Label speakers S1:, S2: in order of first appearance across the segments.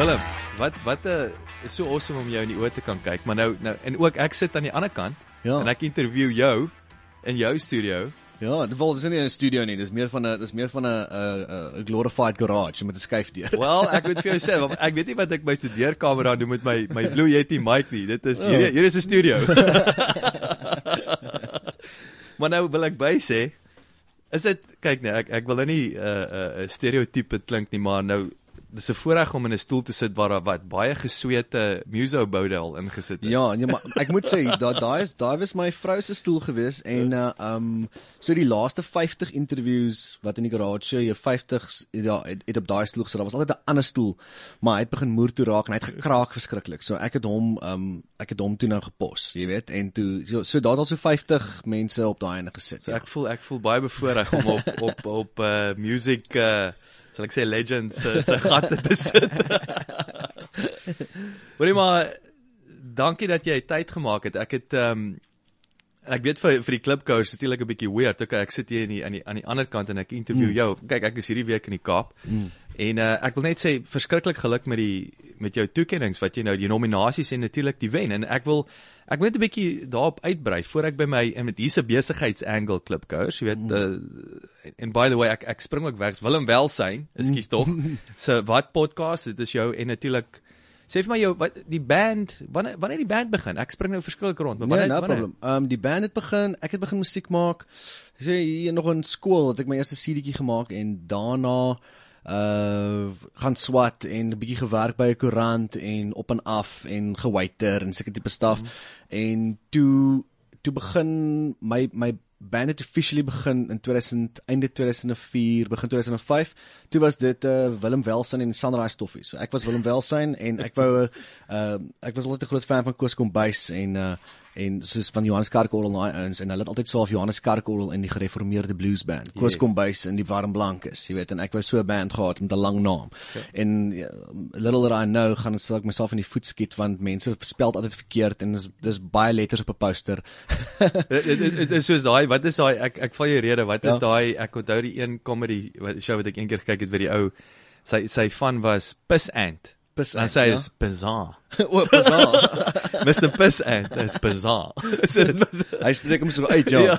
S1: Willem, wat wat 'n uh, is so awesome om jou in die oë te kan kyk, maar nou nou en ook ek sit aan die ander kant
S2: Ja.
S1: en ek interview jou in jou studio.
S2: Ja, dit wel dis nie 'n studio nie, dis meer van 'n dis meer van 'n 'n 'n glorified garage met 'n skuifdeur.
S1: Wel, ek moet vir jou sê, want ek weet nie wat ek my studeerkamer aan doen met my my Blue Yeti mic nie. Dit is hier hier is 'n studio. maar nou wil ek by sê is dit kyk nee, ek ek wil nou nie 'n uh, 'n uh, stereotype klink nie, maar nou dis 'n voorreg om in 'n stoel te sit waar daar wat baie gesweete muso bodel ingesit het.
S2: Ja, nee, maar ek moet sê daai daai is daai was my vrou se stoel gewees en uh um so die laaste 50 interviews wat in die garage jou 50s ja het, het op daai stoel gesit. Daar was altyd 'n ander stoel, maar hy het begin moer toe raak en hy het gekraak verskriklik. So ek het hom um ek het hom toe nou gepos, jy weet, en toe so, so daar het al so 50 mense op daai ene gesit.
S1: So
S2: Ja.
S1: ek voel ek voel baie bevoorreg om op op op uh music uh sal ek sê legends se se gatte te sit. Hoorie maar dankie dat jy tyd gemaak het. Ek het ehm um, ek weet vir vir die klipkouers natuurlik 'n bietjie weird. Okay, ek sit hier in die aan die aan die ander kant en ek interview mm. jou. Kyk, ek is hierdie week in die Kaap. Mm. En uh, ek wil net sê verskriklik geluk met die met jou toekenninge wat jy nou die nominasies en natuurlik die wen en ek wil ek wil net 'n bietjie daarop uitbrei voor ek by my en met hierse besigheidsangle klipkouers, jy weet uh, en by the way ek ek spring ook weg Willem Welsyn, ekskuus tog. so wat podcast, dit is jou en natuurlik sê vir my jou wat die band wanneer wanneer die band begin? Ek spring nou verskillik rond, maar
S2: Nee,
S1: wanneer
S2: no
S1: wanneer?
S2: problem. Ehm um, die band het begin, ek het begin musiek maak. So hier nog in skool het ek my eerste CD'tjie gemaak en daarna uh gaan swat en 'n bietjie gewerk by 'n koerant en op en af en gewaiter en seker tipe staf. Mm. En toe toe begin my my band het officially begin in 2000 einde 2004 begin 2005 toe was dit uh Willem Welsyn en Sunrise Toffee so ek was Willem Welsyn en ek wou uh ek was altyd 'n groot fan van Koos Kombuis en uh en soos van Johannes Karkorrel en daai ouens en hulle het altyd so af Johannes Karkorrel in die gereformeerde blues band Koos
S1: Yes.
S2: Kombuis in die warm blankes jy weet en ek wou so 'n band gehad met 'n lang naam okay. en uh, little that I know gaan sal ek myself in die voet skiet want mense spel altyd verkeerd en dis dis baie letters op 'n poster
S1: Dit is soos daai wat is daai ek ek val jou rede wat is
S2: Ja.
S1: daai ek onthou die een comedy show wat ek eendag gekyk het vir die ou sy sy van was Piss Ant.
S2: Piss Ant,
S1: sy
S2: ja.
S1: is bizarre.
S2: o bizar
S1: Mr Piss Ant is bizarre. so dit was
S2: Hy spreek hom so uit, ja.
S1: Ja.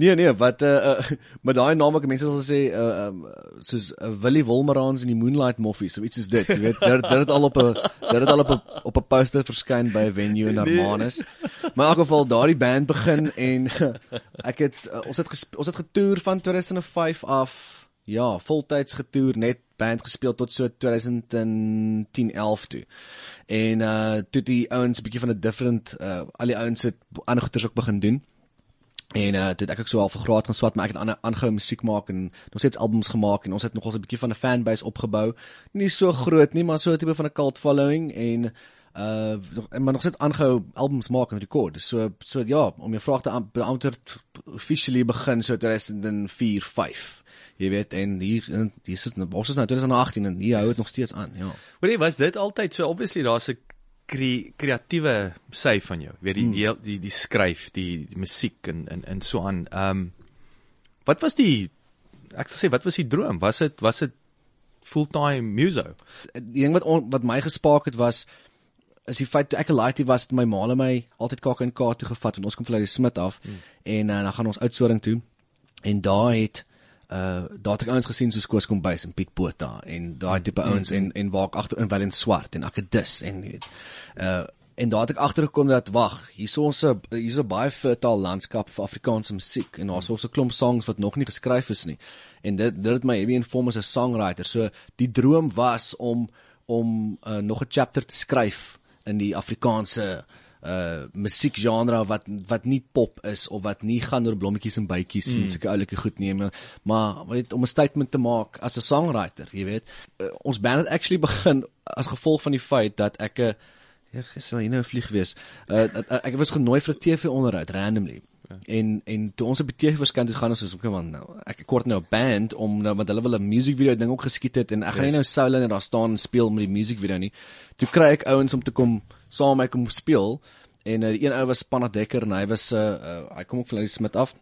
S2: Nee nee, wat uh, uh met daai naam ek mense sal sê uh um, soos uh, Willie Wolmerans in die Moonlight Moffies of iets soos dit, jy weet. Dit dit het al op 'n dit het al op 'n op 'n poster verskyn by 'n venue in Hermanus. Maar in elk geval daardie band begin en ek het uh, ons het ons het getoer van 2005 af. Ja, voltyds getoer, net band gespeel tot so 2010 11 toe. En uh toe die ouens 'n bietjie van 'n different uh al die ouens het ander goeters ook begin doen. En uh toe ek ook so al vir graad gaan swat, maar ek het ander aangehou musiek maak en nog steeds albums gemaak en ons het nogal 'n bietjie van 'n fanbase opgebou. Nie so groot nie, maar so 'n tipe van 'n cult following en uh en maar nog steeds aangehou albums maak en rekord. So so ja, om jou vraag te an- beantwoord officially begin so 2004 5. Jy weet en hier hier is ons is nou 2018 en hier hou dit nog steeds aan, ja.
S1: Hoorie, was dit altyd so obviously daar's 'n kre kreatiewe sy van jou. Weet die, die die die skryf, die, die musiek en en en so aan. Ehm um, wat was die ek sal sê wat was die droom? Was dit was dit fulltime muso?
S2: die ding wat on, wat my gespaak het was is die feit toe ek 'n laaitie was het my ma en my altyd KAK en K toe gevat want ons kom van die Smit af hmm. en uh, dan gaan ons oudsoring toe en daar het uh daar het ek ouens gesien soos Koos Kombuis en Piet Botha en daai tipe ouens en en waar ek agter in Willem Swart en Akedus en jy weet uh en daar het ek agtergekom dat wag hier's ons 'n hier's 'n baie fertile landskap vir Afrikaanse musiek en daar's ons 'n klomp songs wat nog nie geskryf is nie. En dit dit het my heavy inform as 'n songwriter. So die droom was om om uh, nog 'n chapter te skryf in die Afrikaanse uh musiekgenre wat wat nie pop is of wat nie gaan oor blommetjies en bytjies mm. en sulke oulike goed neem maar weet om 'n statement te maak as 'n songwriter jy weet uh, ons band het actually begin as gevolg van die feit dat ek 'n Ja, gister jy nou vlieg wees. Uh, uh, ek was genooi vir 'n TV onderhoud randomly. Ja. En en toe ons op die TV verskyn het gaan ons soos okay man nou ek kort nou 'n band om nou want hulle wil 'n music video ding ook geskiet het en ek yes. gaan nie nou solo net daar staan en speel met die music video nie. Toe kry ek ouens om te kom saam met my kom speel en uh, die een ou was Panna Dekker en hy was 'n uh, uh, hy kom ook van die Smit af.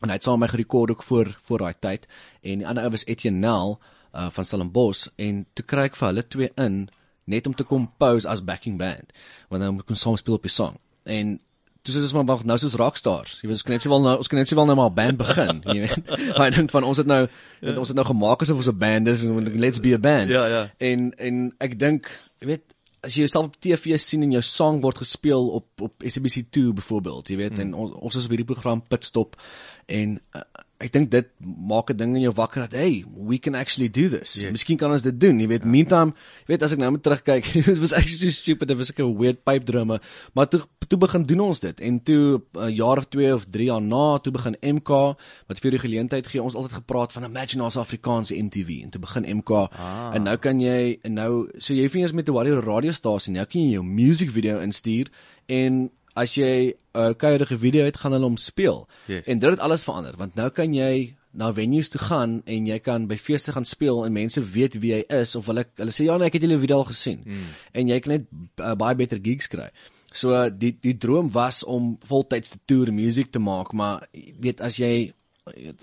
S2: En hy het saam met my gerekord ook voor voor daai tyd. En die ander ou was Etienne Nel uh, van Stellenbosch. En toe kry ek vir hulle twee in net om te kom pose as backing band want dan kon soms speel op die song. En dis is maar wag nou soos rockstars. Jy weet ons kan net sê wel nou ons kan net sê wel nou maar 'n band begin jy weet. Hy dink van ons het nou ja. ons het nou gemaak asof ons 'n band is en let's be a band.
S1: Ja ja.
S2: En en ek dink jy weet as jy jouself op TV sien en jou song word gespeel op op SABC2 byvoorbeeld jy weet mm. en ons ons is op hierdie program Pitstop en uh, ek dink dit maak 'n ding in jou wakker dat hey, we can actually do this. Yes. Miskien kan ons dit doen. Jy weet, ja. meantime, jy weet as ek nou met terugkyk, it was actually so stupid. Dit was like 'n weird pipe drummer, maar toe toe begin doen ons dit en toe 'n uh, jaar of 2 of 3 jaar na, toe begin MK wat vir die geleentheid gee. Ons altyd gepraat van Imagine ons Afrikaanse MTV en toe begin MK. Ah. En nou kan jy en nou so jy hoef nie eens met 'n radiostasie nie. Nou kan jy jou music video instuur en as jy 'n uh, kuierige video het gaan hulle hom speel. Yes. En dit het alles verander want nou kan jy na venues toe gaan en jy kan by feeste gaan speel en mense weet wie jy is of hulle hulle sê ja nee ek het julle video al gesien. Mm. En jy kan net uh, baie beter gigs kry. So uh, die die droom was om voltyds te toer musiek te maak, maar weet as jy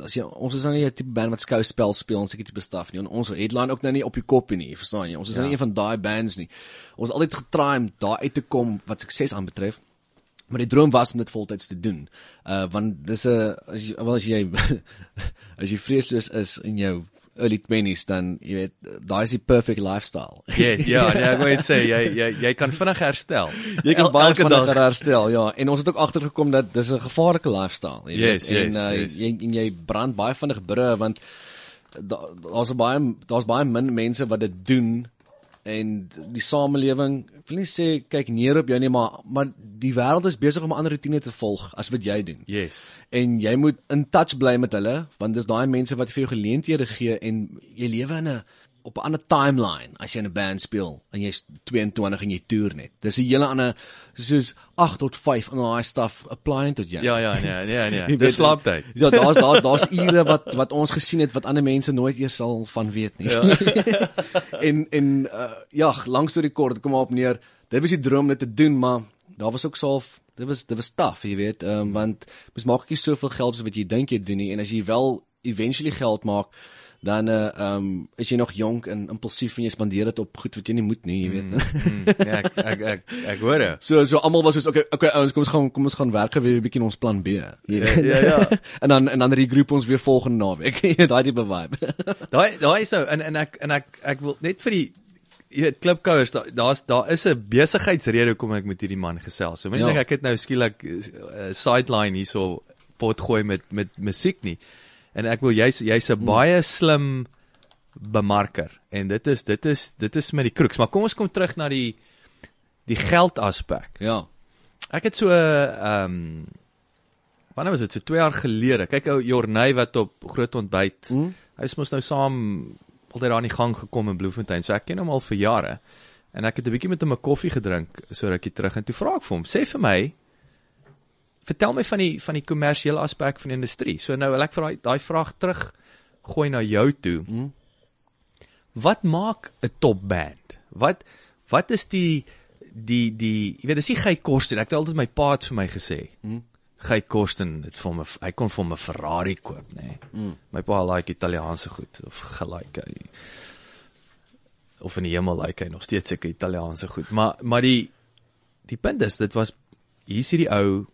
S2: as jy ons is nou nie 'n tipe band wat skouspel speel ons seker tipe staf nie. Ons headline ook nou nie op die kop nie, verstaan jy? Ons is ja. nie een van daai bands nie. Ons het altyd getry om daar uit te kom wat sukses aanbetref. Maar die droom was om dit voltyds te doen. Uh want dis 'n as jy wel as jy as jy vreesloos is in jou early 20s dan jy weet daai is die perfect lifestyle.
S1: Yes, ja, nee, ek wou net sê jy jy jy kan vinnig herstel.
S2: Jy kan baie vinnig herstel, ja. En ons het ook agtergekom dat dis 'n gevaarlike lifestyle,
S1: jy weet. Yes,
S2: en
S1: yes,
S2: uh,
S1: yes.
S2: jy en jy brand baie vinnig brûe want daar's baie daar's baie min mense wat dit doen en die samelewing ek wil nie sê kyk neer op jou nie maar maar die wêreld is besig om 'n ander rotine te volg as wat jy doen.
S1: Yes.
S2: En jy moet in touch bly met hulle want dis daai mense wat vir jou geleenthede gee en jy lewe in 'n op 'n ander timeline as jy in 'n band speel en jy's 22 en jy toer net. Dis 'n hele ander soos 8 tot 5 en daai stuff applying tot jou.
S1: Ja ja nee nee nee. Dis slaaptyd.
S2: Ja, daar's daar daar's ure wat wat ons gesien het wat ander mense nooit eers sal van weet nie. Ja. en en uh, ja, langs deur die kort kom maar op neer. Dit was die droom net te doen, maar daar was ook self dit was dit was taaf, jy weet, um, want mens maak nie soveel geld as wat jy dink jy doen nie en as jy wel eventually geld maak dan uh um is jy nog jonk en impulsief en jy spandeer dit op goed wat jy nie moet nie, jy weet.
S1: Mm, mm, ja, ek ek ek, ek hoor dit.
S2: So so almal was soos okay, okay ouens, kom ons gaan kom ons gaan werk weer 'n bietjie ons plan B.
S1: Ja ja. ja.
S2: en dan en dan regroep ons weer volgende naweek. daai tipe vibe.
S1: daai daai is so en en ek en ek ek wil net vir die jy weet klipkouers daar's daar, daar is 'n besigheidsrede hoekom ek met hierdie man gesels. So mense ja. dink ek het nou skielik 'n uh, sideline hierso pot gooi met met musiek nie en ek wil jy's jy's 'n hmm. baie slim bemarker en dit is dit is dit is met die kroeks maar kom ons kom terug na die die geld aspek.
S2: Ja.
S1: Ek het so 'n ehm um, wanneer was dit so 2 jaar gelede. Kyk ou Jorney wat op groot ontbyt. Hmm? Hy is mos nou saam altyd daar aan die gang gekom in Bloemfontein. So ek ken hom al vir jare. En ek het 'n bietjie met hom 'n koffie gedrink so rukkie terug en toe vra ek vir hom, sê vir my, vertel my van die van die kommersiële aspek van die industrie. So nou wil ek vir daai daai vraag terug gooi na jou toe. Hmm. Wat maak 'n top band? Wat wat is die die die jy weet dis nie gey kos en ek het altyd my pa het vir my gesê. Hmm. Gey kos en dit vir my hy kon vir my Ferrari koop, nê. Nee. Hmm. My pa like Italiaanse goed of gelyk hy of in die hemel like hy nog steeds seker Italiaanse goed. Maar maar die die punt is dit was hier's hierdie ou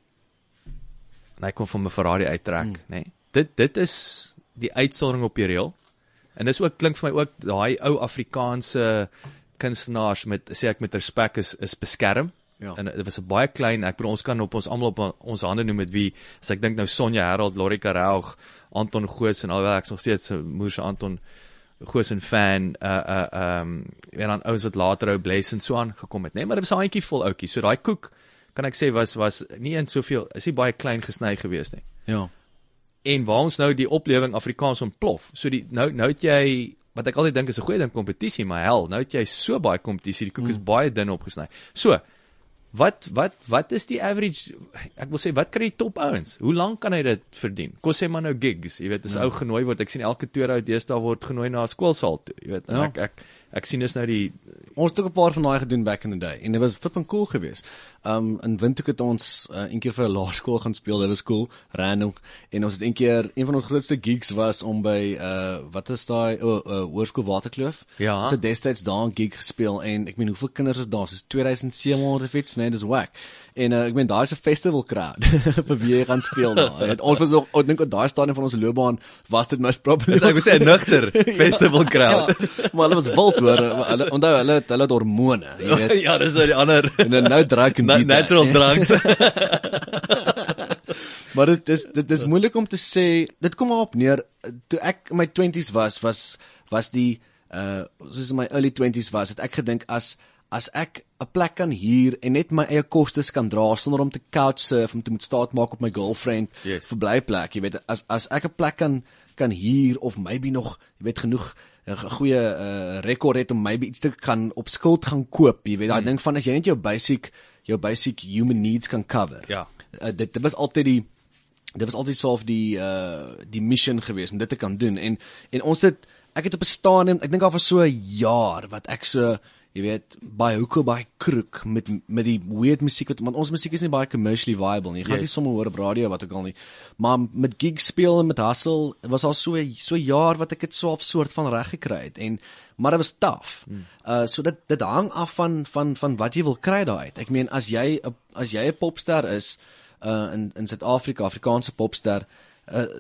S1: en hy kom van 'n Ferrari uittrek, hmm. nê. Nee. Dit dit is die uitsondering op die reël. En dis ook klink vir my ook daai ou Afrikaanse kunstenaars met sê ek met respek is is beskerm. Ja. En dit was 'n baie klein, ek bedoel ons kan op ons almal op ons hande noem met wie as ek dink nou Sonja Herald, Lori Karel, Anton Goos en alhoewel ek nog steeds 'n moer se Anton Goos en fan uh uh um en dan ouens wat later ou Bless en so aan gekom het, nê, nee, maar dit was 'n handjie vol ouetjies. So daai koek kan ek sê was was nie in soveel is nie baie klein gesny gewees nie.
S2: Ja.
S1: En waar ons nou die oplewing Afrikaans ontplof. So die nou nou het jy wat ek altyd dink is 'n goeie ding kompetisie, maar hel, nou het jy so baie kompetisie, die koek is baie dun opgesny. So, wat wat wat is die average ek wil sê wat kry die top ouens? Hoe lank kan hy dit verdien? Kom sê maar nou gigs, jy weet, as ou genooi word, ek sien elke toer uit deesdae word genooi na 'n skoolsaal toe, jy weet. En
S2: Ja.
S1: ek ek ek sien dis nou die
S2: Ons het ook 'n paar van daai gedoen back in the day en dit was flipping cool geweest. Um in Windhoek het ons uh, een keer vir 'n laerskool gaan speel. Dit was cool, random. En ons het een keer een van ons grootste gigs was om by uh wat is daai o oh, uh, Hoërskool Waterkloof.
S1: Ja.
S2: Ons het destyds daar 'n gig gespeel en ek meen hoeveel kinders is daar? Soos 2700 of iets, nee, dis whack. En uh, ek meen daai is 'n festival crowd vir wie jy gaan speel daar. En ons was ook ek dink op daai stadium van ons loopbaan was dit most probably.
S1: Dis ek wil sê 'n nugter festival crowd.
S2: Ja, maar hulle was wild hoor. Hulle onthou hulle het hulle het hormone, jy weet.
S1: ja, dis nou die ander
S2: En nou drink en
S1: na, natural dranks.
S2: Maar dit is dit is moeilik om te sê. Dit kom maar op neer toe ek in my 20's was was was die uh soos in my early 20's was het ek gedink as as ek 'n plek kan huur en net my eie kostes kan dra sonder om te couch surf om te moet staat maak op my girlfriend
S1: Yes.
S2: verblyplek, jy weet, as as ek 'n plek kan kan huur of maybe nog, jy weet, genoeg 'n goeie uh, rekord het om maybe iets te kan op skuld gaan koop, jy weet, daai ding van as jy net jou basic jou basic human needs kan cover.
S1: Ja.
S2: Uh, dit dit was altyd die dit was altyd self die uh die mission geweest om dit te kan doen en en ons het ek het op 'n stadium ek dink al vir so 'n jaar wat ek so jy weet baie hoeke baie kroek met met die weird musiek wat want ons musiek is nie baie commercially viable nie. Jy gaan
S1: Yes.
S2: nie sommer hoor op radio wat ook al nie. Maar met gig speel en met hustle was al so so jaar wat ek dit so 'n soort van reg gekry het en maar dit was taaf.
S1: Hmm.
S2: Uh so dit dit hang af van van van wat jy wil kry daai uit. Ek meen as jy as jy 'n popster is uh in in Suid-Afrika, Afrikaanse popster, uh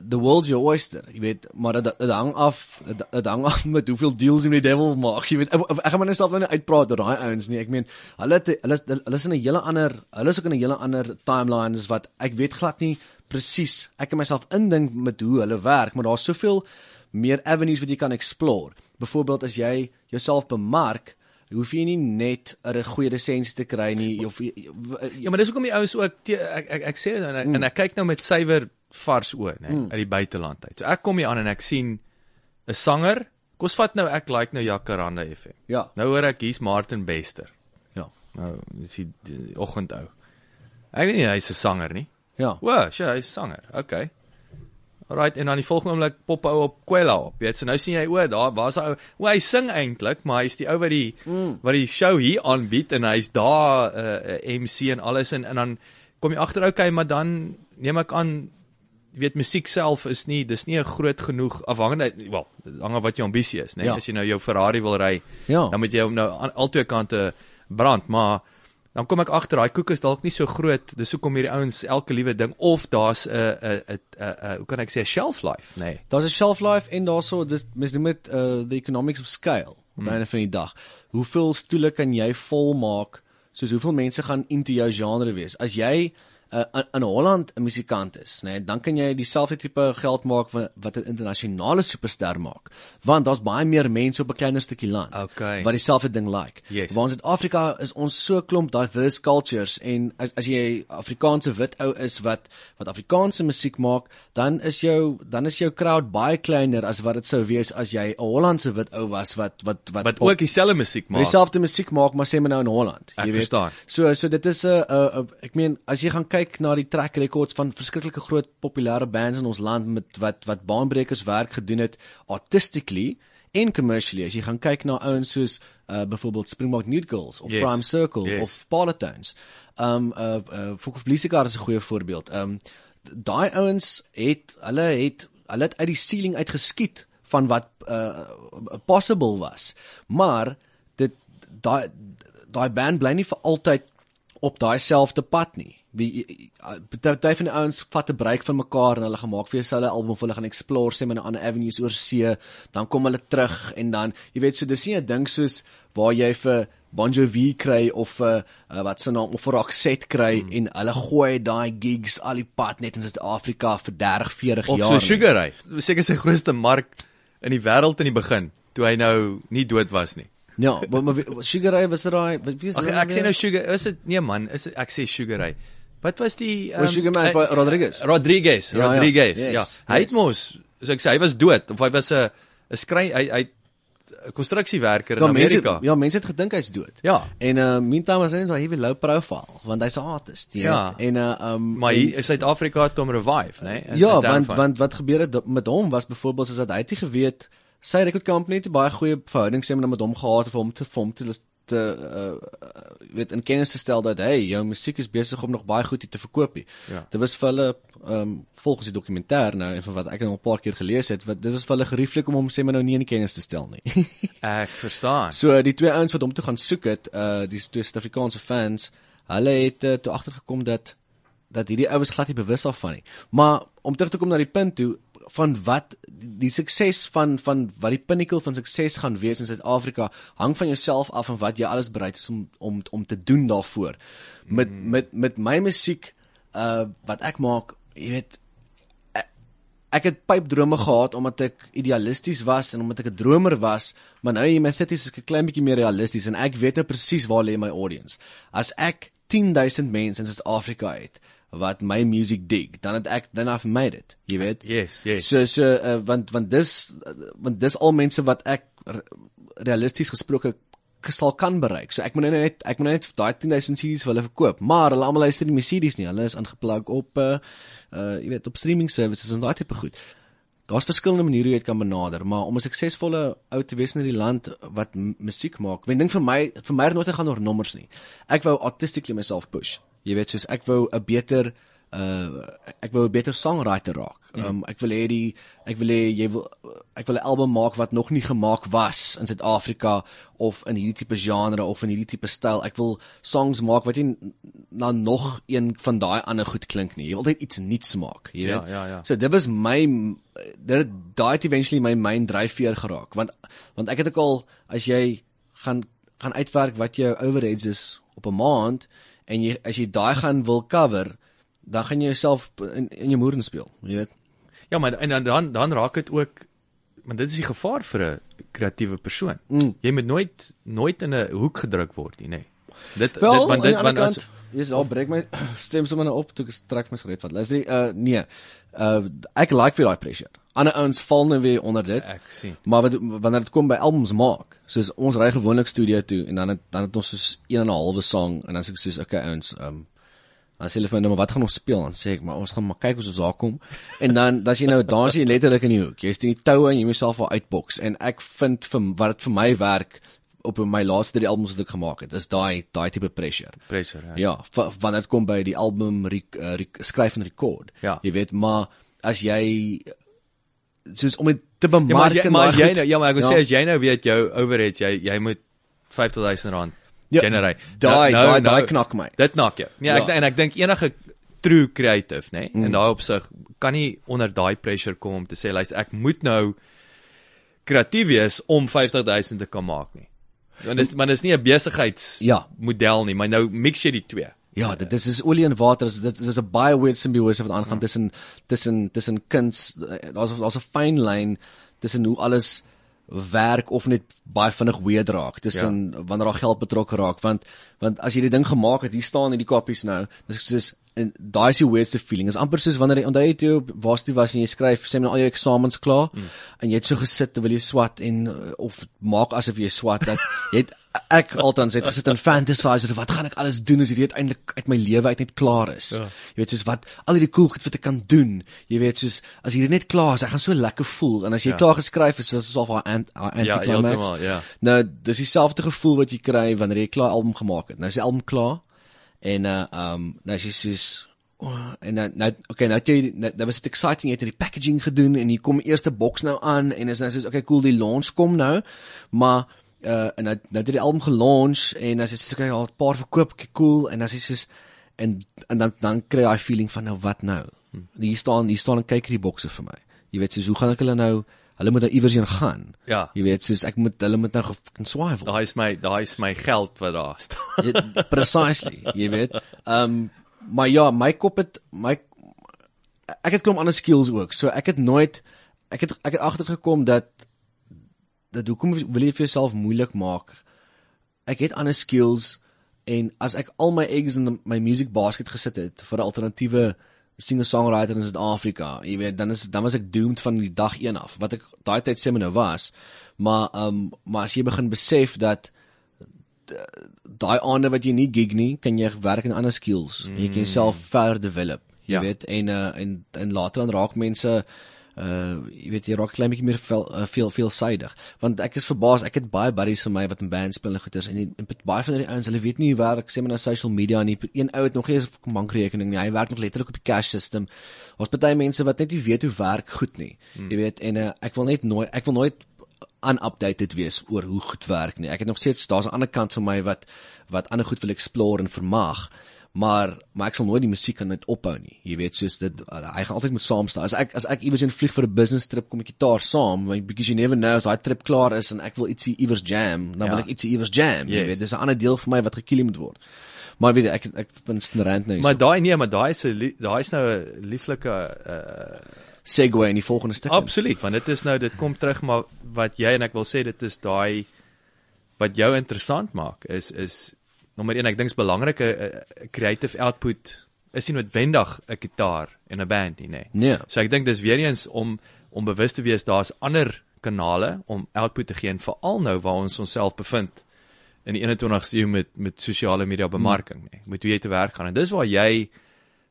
S2: the world's your oyster. Jy weet, maar dit dit hang af dit hang af met hoeveel deals jy met die devil maak. Jy weet, ek, ek gaan maar net self nou nie uitpraat oor daai ouens nie. Ek meen, hulle het, hulle hulle is in 'n hele ander hulle is ook in 'n hele ander timeline as wat ek weet glad nie presies. Ek kan myself indink met hoe hulle werk, maar daar's soveel meer avenues wat jy kan explore. Byvoorbeeld as jy jouself bemark, hoef jy nie net 'n goeie lisensie te kry nie of jy- jy-
S1: Ja, maar dis hoekom die ouens ook te, ek, ek ek sê dit nou en mm. en ek kyk nou met suiwer vars oë, nê, mm. uit die buiteland uit. So ek kom hier aan en ek sien 'n sanger. Kom ons vat nou ek like nou Jacaranda FM.
S2: Ja.
S1: Nou hoor ek hier's Martin Bester.
S2: ja.
S1: Nou, dis die, die oggendou. Ek weet nie hy's 'n sanger nie.
S2: Ja.
S1: O, sure, hy's 'n sanger. Okay. Alright, en dan die volgende oomblik pop hy op Kwela op. Jy weet, so nou sien jy o, daar waar's hy ou. O, hy sing eintlik, maar hy's die ou wat die mm. wat die show hier aanbied en hy's daar 'n uh, MC en alles en en dan kom jy agter okay, maar dan neem ek aan jy weet musiek self is nie dis nie 'n groot genoeg afhangende wel hang af wat jou ambisie is nê nee?
S2: Ja.
S1: as jy nou jou Ferrari wil ry
S2: Ja.
S1: dan moet jy hom nou aan al twee kante brand maar dan kom ek agter daai koek is dalk nie so groot dis hoekom hierdie ouens elke liewe ding of daar's 'n 'n 'n 'n hoe kan ek sê 'n shelf life nê nee.
S2: Daar's 'n shelf life en daarso dis mens noem dit uh the economics of scale op
S1: Hmm.
S2: mm. einde van die dag. Hoeveel stoele kan jy volmaak? Soos hoeveel mense gaan into jou genre wees? As jy uh, in, in Holland 'n musikant is, nê, nee, dan kan jy dieselfde tipe geld maak wa- wat 'n internasionale superster maak. Want daar's baie meer mense op 'n kleiner stukkie land
S1: Okay.
S2: wat dieselfde ding like.
S1: Yes.
S2: Waar in Suid-Afrika is ons so klomp diverse cultures en as as jy Afrikaanse wit ou is wat wat Afrikaanse musiek maak, dan is jou dan is jou crowd baie kleiner as wat dit sou wees as jy 'n Hollandse wit ou was wat wat wat
S1: wat ook dieselfde musiek maak
S2: dieselfde musiek maak maar sê maar nou in Holland,
S1: Ek verstaan.
S2: So so dit is 'n uh, uh, ek meen as jy gaan kyk na die track records van verskriklike groot populêre bands in ons land met wat wat baanbrekers werk gedoen het artistically en commercially as jy gaan kyk na ouens soos uh, byvoorbeeld Springbok Nude Girls of
S1: Yes.
S2: Prime Circle
S1: Yes.
S2: of Parlotones. Um uh, uh Fok of Blisikar is 'n goeie voorbeeld. Um daai ouens het hulle het hulle het uit die ceiling uitgeskiet van wat uh possible was. Maar dit daai daai band bly nie vir altyd op daai selfde pad nie. Wie party van die ouens vat 'n break van mekaar en hulle gemaak vir hulle album of hulle gaan explore sê met 'n ander avenues oor see, dan kom hulle terug en dan jy weet so dis nie 'n ding soos waar jy vir Bon Jovi kry of 'n uh, uh, wat se naam of vir Roxette kry hmm. en hulle gooi daai gigs al die pad net in Suid-Afrika vir 30, 40
S1: of
S2: jaar.
S1: so
S2: nie.
S1: Sugar Ray seker sy grootste mark in die wêreld in die begin toe hy nou nie dood was nie
S2: Ja, maar, maar Sugar Ray was dit daai wat wie is dit
S1: ek sê nou Sugar, is dit nee man, is dit, ek sê Sugar Ray. Wat was die
S2: Was Sugar Man by Rodriguez?
S1: Rodriguez,
S2: Ja, ja.
S1: Rodriguez.
S2: Yes,
S1: Ja. Hy het
S2: yes.
S1: mos, so ek sê hy was dood of hy was 'n 'n skry hy hy 'n konstruksiewerker in
S2: Ja, mense
S1: Amerika.
S2: ja, mense het gedink hy's dood.
S1: Ja.
S2: En uh meantime was hy net baie low profile want hy's 'n artist, jy
S1: Ja.
S2: weet. En uh um
S1: Maar hier in Suid-Afrika het hom revive, né? Nee?
S2: Ja, want want wat gebeur het met hom was byvoorbeeld is dat hy het geweet sy record company het baie goeie verhouding sê maar met hom gehad of hom te hom te te uh, weet in kennis te stel dat hey, jou musiek is besig om nog baie goed hier te verkoop. nie.
S1: Ja.
S2: Dit was vir hulle um volgens die dokumentêr nou en van wat ek al 'n paar keer gelees het, wat dit was vir hulle gerieflik om hom sê maar nou nie in kennis te stel nie.
S1: ek verstaan.
S2: So die twee ouens wat hom toe gaan soek het, uh die twee Suid-Afrikaanse fans, hulle het uh, toe agtergekom dat dat hierdie ouens glad nie bewus daarvan nie. Maar om terug te kom na die punt toe van wat die, sukses van van wat die pinnacle van sukses gaan wees in Suid-Afrika hang van jouself af en wat jy alles bereid is om om om te doen daarvoor. Met mm. met met my musiek uh wat ek maak, jy weet ek het pypdrome gehad omdat ek idealisties was en omdat ek 'n dromer was, maar nou in my 30's is ek 'n klein bietjie meer realisties en ek weet nou presies waar lê my audience. As ek 10000 mense in Suid-Afrika het wat my music dig, dan het ek then I've made it, jy weet.
S1: Yes, yes.
S2: So so uh, want want dis uh, want dis al mense wat ek re- realisties gesproke sal kan bereik. So ek moet nou net ek moet nou net daai 10000 CD's vir hulle verkoop, maar hulle almal luister nie my CD's nie. Hulle is ingeplug op uh uh jy weet op streaming services en daai tipe goed. Daar's verskillende maniere hoe jy dit kan benader, maar om 'n suksesvolle ou te wees in hierdie land wat musiek maak. Wen ding vir my vir my het nooit gaan oor nommers nie. Ek wou artistically myself push. Jy weet soos ek wou 'n beter uh ek wou 'n beter songwriter raak. Um ek wil hê die ek wil hê jy wil ek wil 'n album maak wat nog nie gemaak was in Suid-Afrika of in hierdie tipe genre of in hierdie tipe styl. Ek wil songs maak wat nie na nog een van daai ander goed klink nie. Jy wil net iets nuuts maak, jy
S1: Ja,
S2: weet.
S1: ja, ja.
S2: So dit was my dit daai het eventually my main dryfveer geraak want want ek het ook al as jy gaan gaan uitwerk wat jou overheads is op 'n maand en jy as jy daai gaan wil cover dan gaan jy jouself in in jou moeren speel, jy weet.
S1: Ja, maar en dan dan, dan raak dit ook want dit is die gevaar vir 'n kreatiewe persoon.
S2: Mm.
S1: Jy moet nooit nooit in 'n hoek gedruk word nie, nê. Nee. Dit
S2: Wel,
S1: dit want dit want
S2: ander
S1: as
S2: kant, Yes, al breek my stem sommer nou op toe ek trek my gereed wat. Luister, uh nee. Uh ek like vir daai pressure. Ander ouens val nou weer onder dit.
S1: ek sien.
S2: Maar wat wanneer dit kom by albums maak, soos ons ry gewoonlik studio toe en dan het, dan het ons soos 1 en 'n halwe song en dan sê ek soos okay ouens, um dan sê hulle vir my nou maar wat gaan ons speel? Dan sê ek maar ons gaan maar kyk hoe ons daar kom. En dan dan as jy nou daar is jy letterlik in die hoek. Jy's in die toue en jy moet jouself al uitboks en ek vind vir wat dit vir my werk op my laaste drie albums wat ek gemaak het, is daai daai tipe pressure.
S1: Pressure. Ja.
S2: Ja, wanneer dit kom by die album re, uh, re, skryf en rekord.
S1: Ja.
S2: Jy weet, maar as jy soos om dit te
S1: Ja, maar
S2: bemark
S1: jy,
S2: en
S1: maar jy nou ja, maar ek wil
S2: Ja.
S1: sê as jy nou weet jou overhead jy jy moet 50000 rand
S2: Ja,
S1: generate.
S2: daai-
S1: Nou-
S2: daai-
S1: nou-
S2: daai knak my.
S1: Dit knak jou. Nee, ek
S2: Ja.
S1: en ek dink enige true creative, nê, nee,
S2: Mm.
S1: in daai opsig kan nie onder daai pressure kom om te sê luister ek moet nou kreatief wees om 50000 te kan maak nie. Want dis maar dis nie 'n besigheids
S2: Ja.
S1: model nie, maar nou mix jy die twee.
S2: Ja, dit dis is olie en water. Dis dit is 'n baie weird simbiose wat aangaan tussen tussen tussen kuns. Daar's daar's 'n fyn lyn tussen hoe alles werk of net baie vinnig weird raak tussen ja. wanneer daar geld betrokke raak want want as jy die ding gemaak het hier staan hierdie koppies nou dis soos en daai is die weirdste feeling is amper soos wanneer jy onthou jy toe op waarste was en jy skryf sê maar al jou eksamens klaar mm. en jy het so gesit terwyl jy swat en uh, of maak asof jy swat dat jy het ek altans het gesit en fantasize oor wat gaan ek alles doen as hierdie uiteindelik uit my lewe uit net klaar is
S1: Ja.
S2: jy weet soos wat al hierdie cool goed wat ek kan doen jy weet soos as hierdie net klaar is ek gaan so lekker voel en as jy
S1: Ja.
S2: klaar geskryf is al haar ant- haar
S1: Ja,
S2: anticlimax
S1: heeltemal, ja.
S2: nou dis dieselfde gevoel wat jy kry wanneer jy klaar album gemaak het nou is die album klaar en uh um nou as jy soos oh, en nou nou okay nou het jy nou, nou was dit exciting jy het die packaging gedoen en hier kom eerste boks nou aan en is nou soos okay cool die launch kom nou. Maar uh en nou nou het die album gelaunch en as jy sê okay al 'n paar verkoop cool. En as jy soos en en dan dan kry jy daai feeling van nou wat nou? Hier staan hier staan en kyk hierdie bokse vir my. Jy weet soos hoe gaan ek hulle nou hulle moet nou iewers heen gaan
S1: Ja.
S2: jy weet soos ek moet hulle moet nou fucking swivel
S1: Daai is my daai is my geld wat daar staan.
S2: Precisely, jy weet. Ehm um, maar ja, my kop het my ek het klomp ander skills ook. So ek het nooit ek het ek het agtergekom dat dat hoekom wil jy vir jouself moeilik maak ek het ander skills en as ek al my eggs in my music basket gesit het vir 'n alternatiewe singer-songwriter in Suid-Afrika, jy weet, dan is dan was ek doomed van die dag 1 af, wat ek daai tyd sê my nou was. Maar ehm um, maar as jy begin besef dat daai aande wat jy nie gig nie, kan jy werk in ander skills. Mm. Jy kan jouself verder develop. Jy
S1: Ja.
S2: weet en uh, en en later dan raak mense uh jy weet jy raak klein bietjie meer veel uh, veel veelsidig want ek is verbaas ek het baie buddies van my wat in bands speel en goeters en, die- en baie van die ouens hulle weet nie hoe werk sê maar nou social media nie een ou het nog nie eens 'n bankrekening nie hy werk nog letterlik op die cash system ons party mense wat net nie weet hoe werk goed nie hmm. jy weet en uh, ek wil net nooit ek wil nooit unupdated wees oor hoe goed werk nie. Ek het nog steeds daar's 'n ander kant van my wat wat ander goed wil explore en vermag. Maar maar ek sal nooit die musiek kan net ophou nie. Jy weet soos dit hy gaan altyd moet saam staan. As ek as ek iewers in vlieg vir 'n business trip kom ek gitaar saam, want because you never know as daai trip klaar is en ek wil ietsie iewers jam, dan
S1: Ja.
S2: wil ek ietsie iewers jam. Jy
S1: Yes.
S2: weet, dis 'n ander deel van my wat gekilie moet word. Maar weet jy, ek ek bin rand nou.
S1: Maar daai nee, maar daai is 'n daai is nou 'n lieflike uh
S2: Segue in die volgende stuk.
S1: absoluut, want dit is nou dit kom terug maar wat jy en ek wil sê dit is daai wat jou interessant maak is is nommer 1 ek dink is belangrik 'n 'n creative output is nie noodwendig 'n gitaar en 'n band nie, nê.
S2: Nee.
S1: So ek dink dis weer eens om om bewus te wees daar's ander kanale om output te gee en veral nou waar ons onsself bevind in die 21ste eeu met met sosiale media bemarking, nê. Met hoe jy te werk gaan en dis waar jy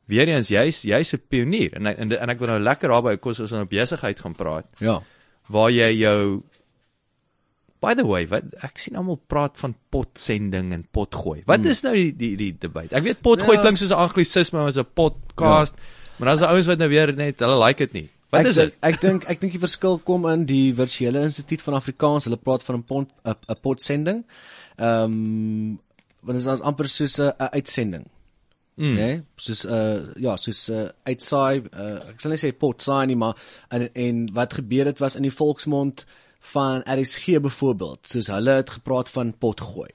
S1: weer eens jy's jy's 'n pionier en en en ek wil nou lekker daarby kos ons nou besigheid gaan praat
S2: Ja.
S1: waar jy jou By the way, wat ek sien almal praat van potsending en potgooi. Wat hmm. is nou die die die debat? Ek weet potgooi
S2: Ja.
S1: klink soos 'n anglisisme as 'n podcast, ja. maar daar's ouens wat nou weer net hulle like dit nie. Wat
S2: ek
S1: is dit?
S2: Ek dink ek dink die verskil kom in die virtuele instituut van Afrikaans. Hulle praat van 'n pont 'n 'n potsending. Ehm um, want dit is amper soos 'n 'n uitsending. Mm. Nee, soos uh ja, soos 'n uh, uitsaai uh, ek sal nie sê potsaai nie, maar en en wat gebeur het was in die volksmond van RSG byvoorbeeld, soos hulle het gepraat van potgooi.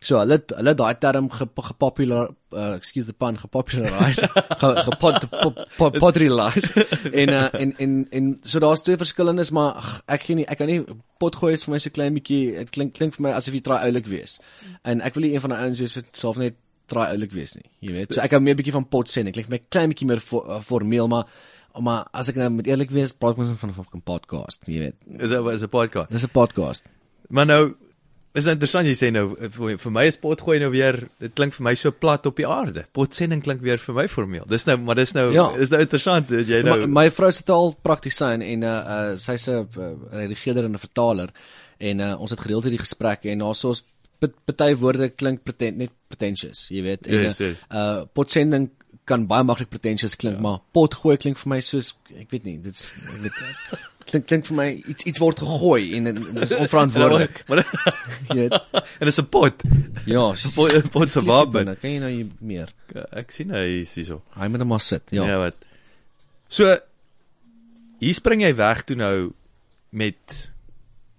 S2: So hulle het- hulle daai term gep- gepopular uh, excuse the pun gepopularise ge- gepot pop- pop- popularise en uh, en en en so daar's twee verskillendes maar ek gee nie ek kan nie potgooi is vir my so klein bietjie dit klink klink vir my asof jy try oulik wees. En ek wil nie een van die ouens wees wat self net try oulik wees nie. Jy weet. So ek hou meer bietjie van pot sê en ek klink my klein bietjie meer vo, uh, formeel maar maar as ek nou met eerlik wees praat ons van 'n fucking podcast, jy weet.
S1: Is dit is 'n podcast.
S2: Dis 'n podcast.
S1: Maar nou is interessant jy sê nou vir, vir my is potgooi nou weer dit klink vir my so plat op die aarde. Potsending klink weer vir my formeel. Dis nou maar dis nou
S2: Ja.
S1: is nou interessant dat jy nou
S2: My, my vrou se taal praktisyn en uh, uh sy's 'n uh, redigeerder en 'n vertaler en uh, ons het gereeld hierdie gesprekke en daar's soos party woorde klink pretent net pretentious, jy weet. En,
S1: Yes, yes.
S2: uh potsending kan baie maklik pretentious klink, ja. maar potgooi klink vir my soos ek weet nie, dit's weet klink klink vir my iets iets word gegooi en dit is onverantwoordelik.
S1: Maar
S2: jy
S1: en dis 'n pot.
S2: Ja,
S1: Pot pot se wapen.
S2: binne. Kan jy nou meer?
S1: Ek sien hy is hierso.
S2: Hy moet net maar sit. Ja.
S1: Ja. ja wat. So hier spring jy weg toe nou met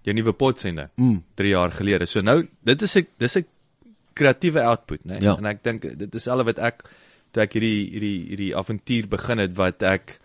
S1: jou nuwe potsende
S2: Mm.
S1: 3 jaar gelede. So nou dit is 'n dis 'n kreatiewe output, né?
S2: Ja.
S1: En ek dink dit is al wat ek toe ek hierdie hierdie hierdie avontuur begin het wat ek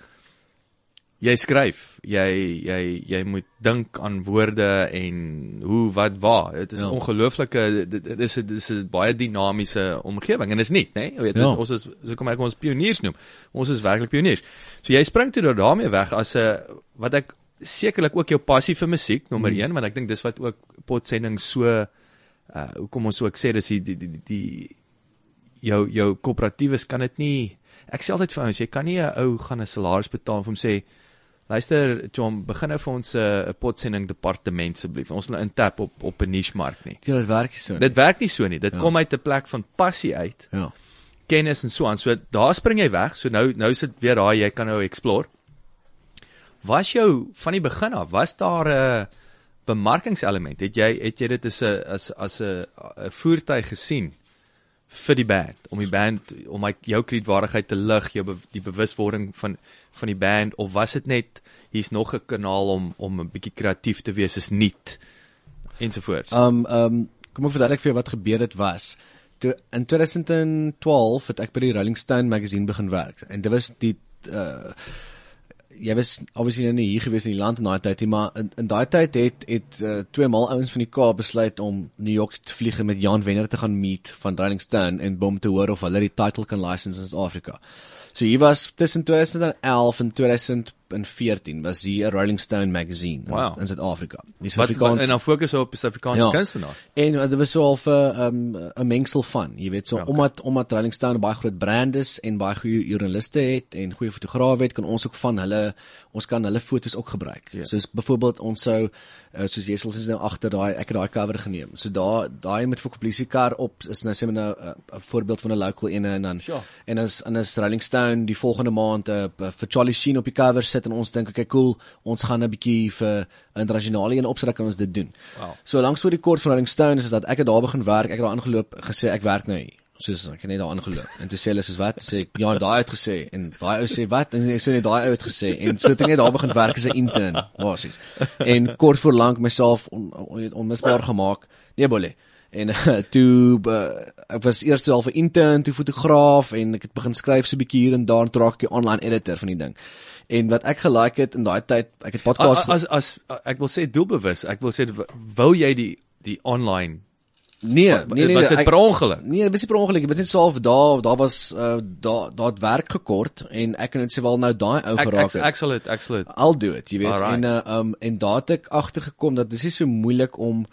S1: jy skryf, jy jy jy moet dink aan woorde en hoe wat waar. Dit is
S2: Ja.
S1: ongelooflike dit dit is 'n dis 'n baie dinamiese omgewing en dit is nie, né? Nee? Weet
S2: Ja.
S1: ja. ons is so kom ek ons pioniers noem. Ons is werklik pioniers. So jy spring toe daar daarmee weg as 'n wat ek sekerlik ook jou passie vir musiek nommer 1 mm. want ek dink dis wat ook potsending so uh hoekom ons ook sê dis die die die, die jou jou koöperatiewes kan dit nie ek sê altyd vir ouens jy kan nie 'n ou gaan 'n salaris betaal en vir hom sê luister John begin nou vir ons 'n uh, potsending departement asseblief ons wil intap op op 'n niche mark nie
S2: Ja, dit werk nie so. nie.
S1: dit werk nie so nie dit
S2: Ja.
S1: kom uit 'n plek van passie uit
S2: Ja.
S1: kennis en so aan so daar spring jy weg so nou nou sit weer daai jy kan nou explore was jou van die begin af was daar 'n bemarkingselement het jy het jy dit as 'n as as 'n voertuig gesien vir die band om die band om my jou kredietwaardigheid te lig jou be, die bewuswording van van die band of was dit net hier's nog 'n kanaal om om 'n bietjie kreatief te wees is nuut ensovoorts
S2: Um um kom ek verduidelik vir jou wat gebeur het was. Toe in 2012 het ek by die Rolling Stone magazine begin werk en dit was die uh jy was obviously nou nie hier gewees in die land in daai tyd nie, maar in, in daai tyd het het uh, twee mal ouens van die Kaap besluit om New York te vlieg en met Jan Wenner te gaan meet van Rolling Stone en bom te hoor of hulle die title kan license in Suid-Afrika. So hier was tussen 2011 en 2014 was hier 'n Rolling Stone magazine
S1: Wow.
S2: in Suid-Afrika. Die Suid-Afrikaans
S1: en dan fokus op Suid-Afrikaanse
S2: Ja.
S1: kunstenaar.
S2: En dit was so half 'n um, 'n mengsel van, jy weet, so
S1: Okay.
S2: okay. omdat omdat Rolling Stone 'n baie groot brand is en baie goeie joernaliste het en goeie fotograwe het, kan ons ook van hulle ons kan hulle foto's ook gebruik.
S1: Ja.
S2: Soos byvoorbeeld ons sou uh, soos Jessel is nou agter daai ek het daai cover geneem. So daar daai met vir publisiekar op is nou sê maar nou 'n uh, 'n voorbeeld van 'n local ene en dan
S1: Sure.
S2: en as en as Rolling Stone die volgende maand uh, vir Charlie Sheen op die cover sit en ons dink okay cool, ons gaan 'n bietjie vir 'n internasionale een opsit, kan ons dit doen.
S1: Wow.
S2: So langs voor die kort van Rolling Stone is dat ek het daar begin werk, ek het daar aangeloop gesê ek werk nou hier. Soos ek het net daar aangeloop. En toe sê hulle soos wat? Sê ek ja, daai het gesê en daai ou sê wat? En ek sê net daai ou het gesê en so het ek net daar begin werk as 'n intern, basies. En kort voor lank myself on, on, onmisbaar gemaak. Nee, bolle. En uh, toe uh, ek was eers self 'n intern, toe fotograaf en ek het begin skryf so 'n bietjie hier en daar en raak ek online editor van die ding. En wat ek gelike het in daai tyd, ek het podcasts
S1: As, as as ek wil sê doelbewus, ek wil sê wou jy die die online
S2: Nee, nee nee,
S1: was dit
S2: ek-
S1: per ongeluk?
S2: Nee, dit was nie per ongeluk, dit was net so half daar daar was uh, daar daar het werk gekort en ek kan net sê wel nou daai ou
S1: Ek
S2: geraak
S1: ek,
S2: het.
S1: ek sal dit ek sal dit
S2: I'll do it, jy weet.
S1: Alright.
S2: En uh, um en daar het ek agtergekom dat dis nie so moeilik om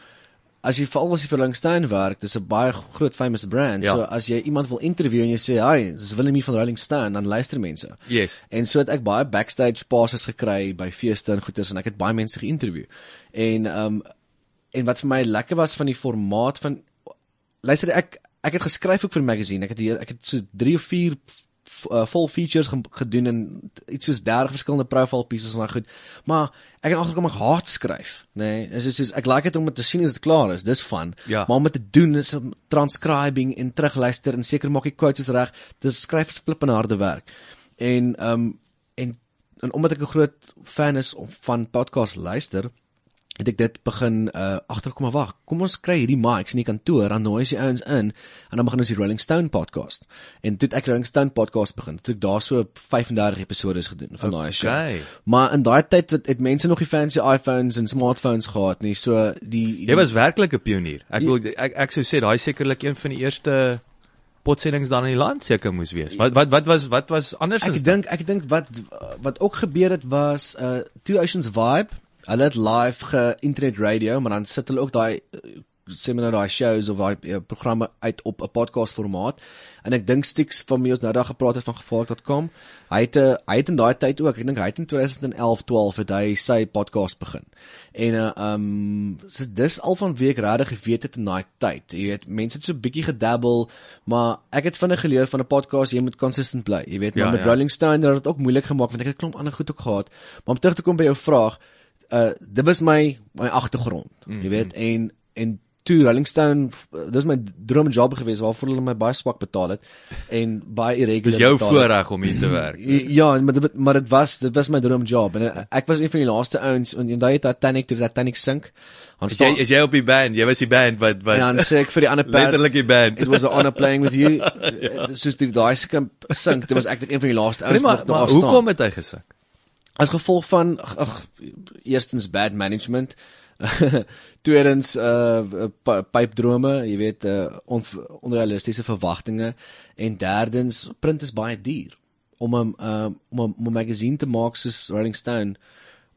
S2: as jy veral as jy vir Langstein werk, dis 'n baie groot famous brand.
S1: Ja.
S2: So as jy iemand wil interview en jy sê, "Hi, dis Willem van Rolling Stone," dan luister mense.
S1: Yes.
S2: En so het ek baie backstage passes gekry by feeste en goeders en ek het baie mense geïnterview. En um en wat vir my lekker was van die formaat van luister ek ek het geskryf ook vir magazine. Ek het hier, ek het so 3 of 4 uh, vol features ge gedoen en iets soos 30 verskillende profile pieces en daai goed. Maar ek het agterkom ek haat skryf, nê. Nee, is soos ek like dit om dit te sien as dit klaar is. Dis fun.
S1: Ja.
S2: Maar om dit te doen is om transcribing en terugluister en seker maak die quotes is reg. Dis skryf is flippende harde werk. En um en en omdat ek 'n groot fan is van podcast luister, het ek dit begin uh agterkom maar wag. Kom ons kry hierdie mics in die kantoor, dan nooi ons die ouens in en dan begin ons die Rolling Stone podcast. En toe het ek Rolling Stone podcast begin. Toe ek daar so 35 episodes gedoen van daai show.
S1: Okay.
S2: Maar in daai tyd het, het mense nog die fancy iPhones en smartphones gehad nie. So die
S1: Jy was werklik 'n pionier. Ek wil ek ek sou sê daai sekerlik een van die eerste potsendings dan in die land seker moes wees. Wat wat wat was wat was anders
S2: Ek dink ek dink wat wat ook gebeur het was uh Two Oceans Vibe. Hulle het live ge-internet radio, maar dan sit hulle ook daai sê maar nou daai shows of daai uh, programme uit op 'n podcast formaat. En ek dink Stix van my ons nou daar gepraat het van gevaarlik.com. Hy het 'n uh, hy het in daai tyd ook, ek dink hy het in 2011 12 het hy sy podcast begin. En uh um so dis al van week regtig geweet het in daai tyd. Jy weet, mense het so bietjie gedabbel, maar ek het vinnig geleer van 'n podcast jy moet consistent bly. Jy weet, maar
S1: Ja,
S2: met
S1: ja.
S2: Rolling Stone het dit ook moeilik gemaak want ek het 'n klomp ander goed ook gehad. Maar om terug te kom by jou vraag, uh dit was my my agtergrond, mm -hmm. jy weet, en en toe Rolling Stone, uh, dis my droomjob geweest waarvoor hulle my baie swak betaal het en baie irregular.
S1: Dis jou voorreg om hier te werk.
S2: Ja, maar dit maar dit was dit was my droomjob en uh, ek was een van die laaste ouens en daai Titanic toe Titanic sink. Dan
S1: Is jy is jy op die band? Jy was die band wat wat
S2: en dan sê ek vir die ander perd
S1: letterlik die band.
S2: It was an honor playing with you. ja. Soos die daai skimp sink, dit was ek een van die laaste ouens
S1: Nee, maar,
S2: wat nog
S1: maar
S2: daar staan.
S1: hoekom het hy gesak?
S2: As gevolg van ag, eerstens bad management. Tweedens uh pi- pypdrome, jy weet uh on, onrealistiese verwagtinge en derdens print is baie duur om 'n uh, om 'n om 'n magazine te maak soos Rolling Stone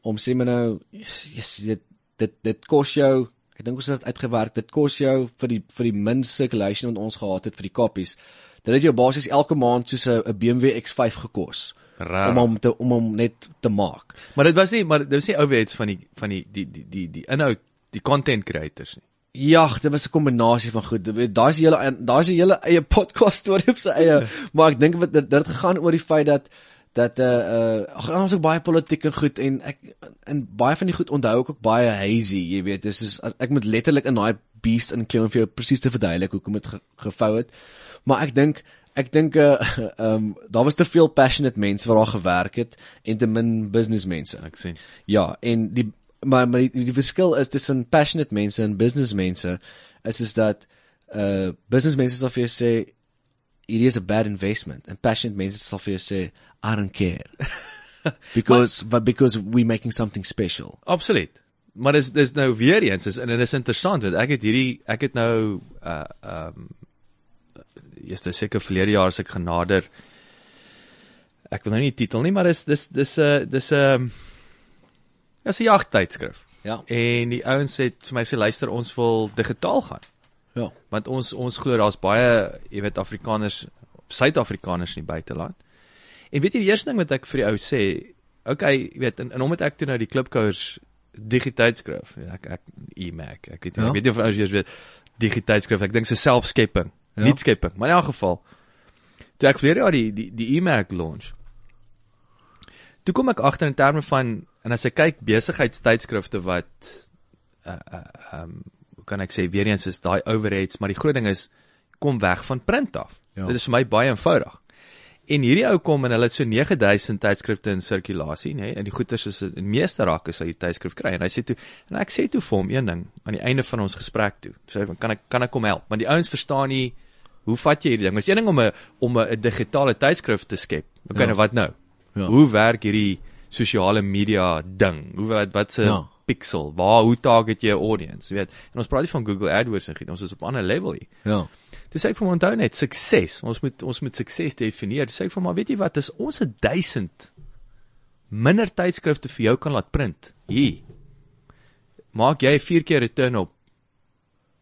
S2: om sê maar nou yes, dit dit dit kos jou ek dink ons het dit uitgewerk dit kos jou vir die vir die min circulation wat ons gehad het vir die copies dit het jou basies elke maand soos 'n BMW X5 gekos
S1: Raar.
S2: om hom te om hom net te maak
S1: Maar dit was nie maar dit was nie ouwets van die van die die die die die inhoud, die content creators nie.
S2: Ja, dit was 'n kombinasie van goed. Daar's 'n hele daar's 'n hele eie podcast storie op sy eie, maar ek dink wat dit dit het gegaan oor die feit dat dat uh uh ag ons ook baie politiek en goed en ek en baie van die goed onthou ek ook baie hazy, jy weet, dis is as ek moet letterlik in daai beast inklim om vir jou presies te verduidelik hoekom dit ge, gevou het. Maar ek dink ek dink uh um daar was te veel passionate mense wat daar gewerk het en te min business mense.
S1: Ek sien.
S2: Ja, en die maar maar die, die verskil is tussen passionate mense en business mense is is dat uh business mense sal vir jou sê it is a bad investment and passionate mense sal vir jou sê I don't care. because but because we making something special.
S1: Absoluut. Maar dis dis nou weer eens is en dit is interessant want ek het hierdie ek het nou uh um eerste seker verlede jaar as ek genader ek wil nou nie die titel nie maar dis dis dis 'n uh, dis 'n dis 'n jagtydskrif.
S2: Ja.
S1: En die ouens het vir my sê luister ons wil digitaal gaan
S2: Ja.
S1: want ons ons glo daar's baie jy weet Afrikaners Suid-Afrikaners in die buiteland. En weet jy die eerste ding wat ek vir die ou sê, okay, jy weet en, en omdat ek toe nou die klipkouers digiteitskrif, ek ek e-mac, ek weet nie,
S2: Ja.
S1: ek weet nie of ouens eers weet digiteitskrif, ek dink se selfskepping,
S2: Ja.
S1: ja. nie skepping, maar in elk geval toe ek verlede jaar die die die e-mac launch. Toe kom ek agter in terme van en as ek kyk besigheidstydskrifte wat uh uh um hoe kan ek sê weer eens is daai overheads, maar die groot ding is kom weg van print af.
S2: Ja.
S1: Ja. Dit is vir my baie eenvoudig. En hierdie ou kom en hulle het so 9000 tydskrifte in sirkulasie, nê, nee, en die goeters is in meeste rakke sal jy tydskrif kry en hy sê toe en ek sê toe vir hom een ding aan die einde van ons gesprek toe. Sê hy kan ek kan ek kom help, want die ouens verstaan nie hoe vat jy hierdie ding? Is een ding om 'n om 'n digitale tydskrif te skep. Okay,
S2: Ja.
S1: nou wat nou?
S2: Ja.
S1: Hoe werk hierdie sosiale media ding? Hoe wat wat se
S2: Ja.
S1: pixel? Waar hoe target jy 'n audience, jy weet? En ons praat nie van Google AdWords en giet, ons is op 'n ander level hier.
S2: Ja.
S1: Dis sê ek vir hom onthou net sukses. Ons moet ons moet sukses definieer. Dis sê ek vir hom maar weet jy wat, as ons 'n 1000 minder tydskrifte vir jou kan laat print. Hier. Maak jy 4 keer return op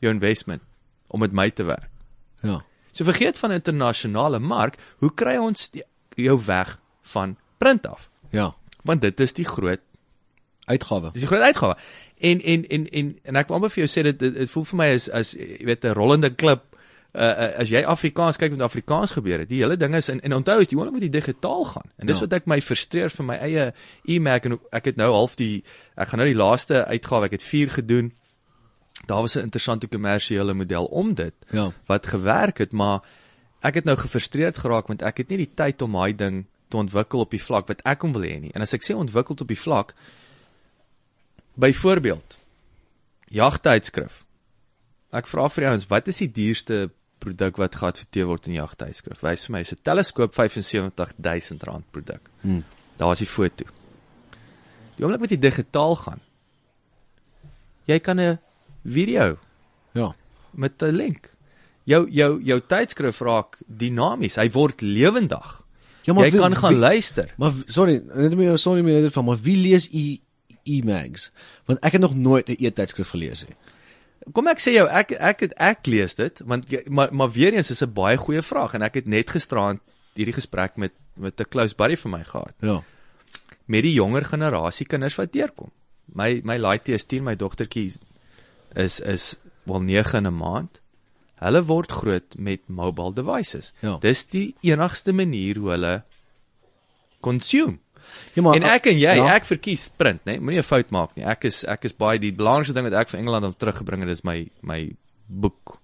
S1: jou investment om met my te werk.
S2: Ja.
S1: So vergeet van internasionale mark, hoe kry ons die, jou weg van print af?
S2: Ja.
S1: Want dit is die groot
S2: Uitgawe.
S1: Dis die groot uitgawe. En en en en en ek wil amper vir jou sê dit dit, dit voel vir my as as jy weet 'n rollende klip uh, as jy Afrikaans kyk met Afrikaans gebeur het. Die hele ding is en en onthou is die oomblik met die digitaal gaan. En dis
S2: Ja.
S1: wat ek my frustreer vir my eie e-mac en ek het nou half die ek gaan nou die laaste uitgawe, ek het 4 gedoen. Daar was 'n interessante kommersiële model om dit
S2: Ja.
S1: wat gewerk het, maar ek het nou gefrustreerd geraak want ek het nie die tyd om daai ding te ontwikkel op die vlak wat ek hom wil hê nie. En as ek sê ontwikkel op die vlak byvoorbeeld jagtydskrif. Ek vra vir die ouens, wat is die duurste produk wat geadverteer word in jagtydskrif? Wys vir my, is 'n teleskoop R75000 produk.
S2: Hmm.
S1: Daar is die foto. Die oomblik met die digitaal gaan. Jy kan 'n video
S2: Ja.
S1: met 'n link. Jou jou jou tydskrif raak dinamies. Hy word lewendig.
S2: Ja,
S1: Jy
S2: wie-
S1: kan gaan
S2: wie-
S1: luister.
S2: Maar sorry, net meer sorry meer net van, maar wie lees e e-mags? Want ek het nog nooit 'n e-tydskrif gelees nie.
S1: Kom ek sê jou, ek ek het ek lees dit, want jy- maar maar weer eens is 'n baie goeie vraag en ek het net gisterand hierdie gesprek met met 'n close buddy van my gehad
S2: Ja.
S1: met die jonger generasie kinders wat deurkom. My my laaitie is 10, my dogtertjie is is wel 9 in 'n maand. Hulle word groot met mobile devices.
S2: Ja.
S1: Dis die enigste manier hoe hulle consume.
S2: Ja, maar
S1: en ek en jy,
S2: ja.
S1: ek verkies print, né? Moenie 'n fout maak nie. Ek is ek is baie die belangrikste ding wat ek vir Engeland al teruggebring het is my my boek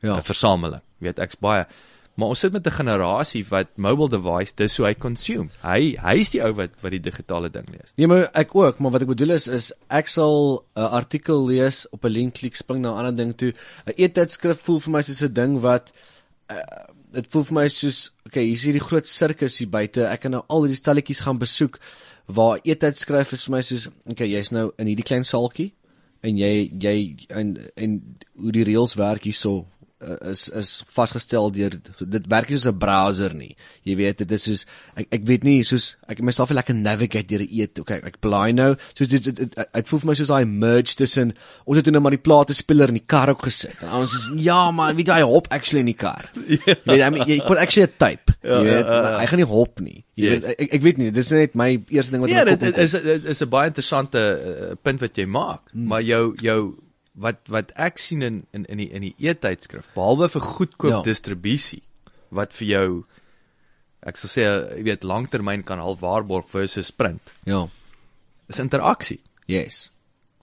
S2: ja.
S1: ja. versameling. Jy weet, ek's baie maar ons sit met 'n generasie wat mobile device dis hoe hy consume. Hy hy is die ou wat wat die digitale ding lees.
S2: Nee, maar ek ook, maar wat ek bedoel is is ek sal 'n artikel lees, op 'n link klik, spring na 'n ander ding toe. 'n E-tydskrif voel vir my soos 'n ding wat uh, dit voel vir my soos okay, hier is hierdie groot sirkus hier buite. Ek kan nou al hierdie stalletjies gaan besoek waar e-tydskrif is vir my soos okay, jy's nou in hierdie klein saaltjie en jy jy en en hoe die reëls werk hierso is is vasgestel deur dit werk nie soos 'n browser nie. Jy weet dit is soos ek ek weet nie soos ek myself wil lekker navigate deur 'n eet. Okay, ek blaai nou. Soos dit dit voel vir my soos daai merge tussen ons het toe nou maar die plate speler in die kar ook gesit. En ons is ja, maar weet jy hy hop actually in die kar. Jy weet I mean, jy kon actually 'n type. Jy weet maar hy gaan nie hop nie. Jy
S1: Yes.
S2: weet ek ek weet nie, dis net my eerste ding wat
S1: Ja,
S2: in my kop
S1: dit
S2: inkom.
S1: is dit is 'n baie interessante uh, punt wat jy maak, hmm. maar jou jou wat wat ek sien in in in die in die e-tydskrif, behalwe vir goedkoop
S2: Ja.
S1: distribusie wat vir jou ek sal sê uh, jy weet langtermyn kan half waarborg versus print,
S2: Ja.
S1: is interaksie.
S2: Yes.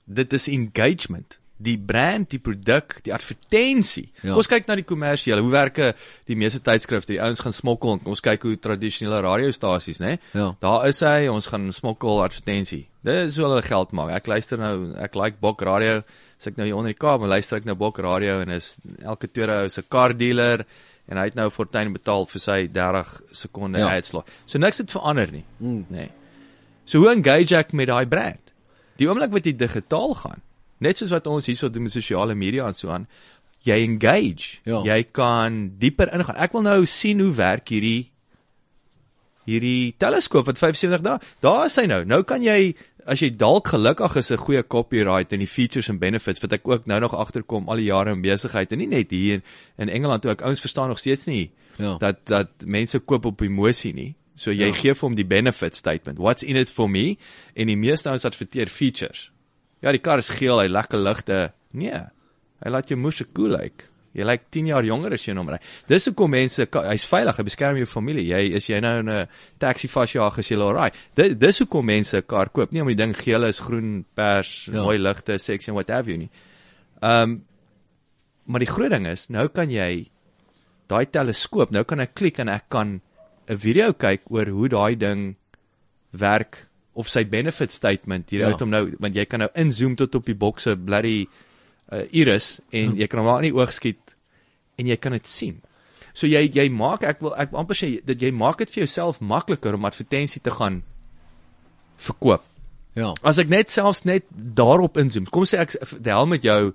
S1: Dit is engagement. Die brand, die produk, die advertensie.
S2: Ja.
S1: Ja. Ons kyk na die kommersiële. Hoe werk eh, die meeste tydskrifte? Die ouens gaan smokkel. Ons kyk hoe tradisionele radiostasies, né?
S2: Ja.
S1: Daar is hy, ons gaan smokkel advertensie. Dit is hoe hulle geld maak. Ek luister nou, ek like Bok Radio. As ek nou hier onder die Kaap, luister ek nou Bok Radio en is elke tweede ou is 'n car dealer en hy het nou fortuin betaal vir sy 30 sekonde
S2: Ja.
S1: ja. adslot. So niks het verander nie,
S2: Mm.
S1: nê. Nee. So hoe engage ek met daai brand? Die oomblik wat jy digitaal gaan, net soos wat ons hierso doen met sosiale media en so aan, jy engage.
S2: Ja.
S1: Jy kan dieper ingaan. Ek wil nou sien hoe werk hierdie hierdie teleskoop wat 75 dae. Daar is hy nou. Nou kan jy as jy dalk gelukkig is 'n goeie copyright en die features and benefits wat ek ook nou nog agterkom al die jare in besigheid en nie net hier in, in Engeland toe ek ouens verstaan nog steeds nie
S2: Ja.
S1: dat dat mense koop op emosie nie. So jy
S2: Ja.
S1: gee vir hom die benefit statement. What's in it for me? En die meeste ouens adverteer features. Ja, die kar is geel, hy lekker ligte. Nee. Hy laat jou moes cool lyk. Like. Jy lyk 10 jaar jonger as jy hom ry. Dis hoekom mense hy's veilig, hy beskerm jou familie. Jy is jy nou in 'n taxi vasjaag as jy alright. Dis dis hoekom mense 'n kar koop, nie om die ding geel is, groen, pers,
S2: Ja.
S1: mooi ligte, sexy en what have you nie. Ehm um, maar die groot ding is, nou kan jy daai teleskoop, nou kan ek klik en ek kan 'n video kyk oor hoe daai ding werk of sy benefit statement hier
S2: Ja.
S1: uit hom nou want jy kan nou inzoom tot op die bokse bloody uh, iris en jy kan hom maar in die oog skiet en jy kan dit sien. So jy jy maak ek wil ek wil amper sê dat jy maak dit vir jouself makliker om advertensie te gaan verkoop.
S2: Ja.
S1: As ek net selfs net daarop inzoom. Kom sê ek deel met jou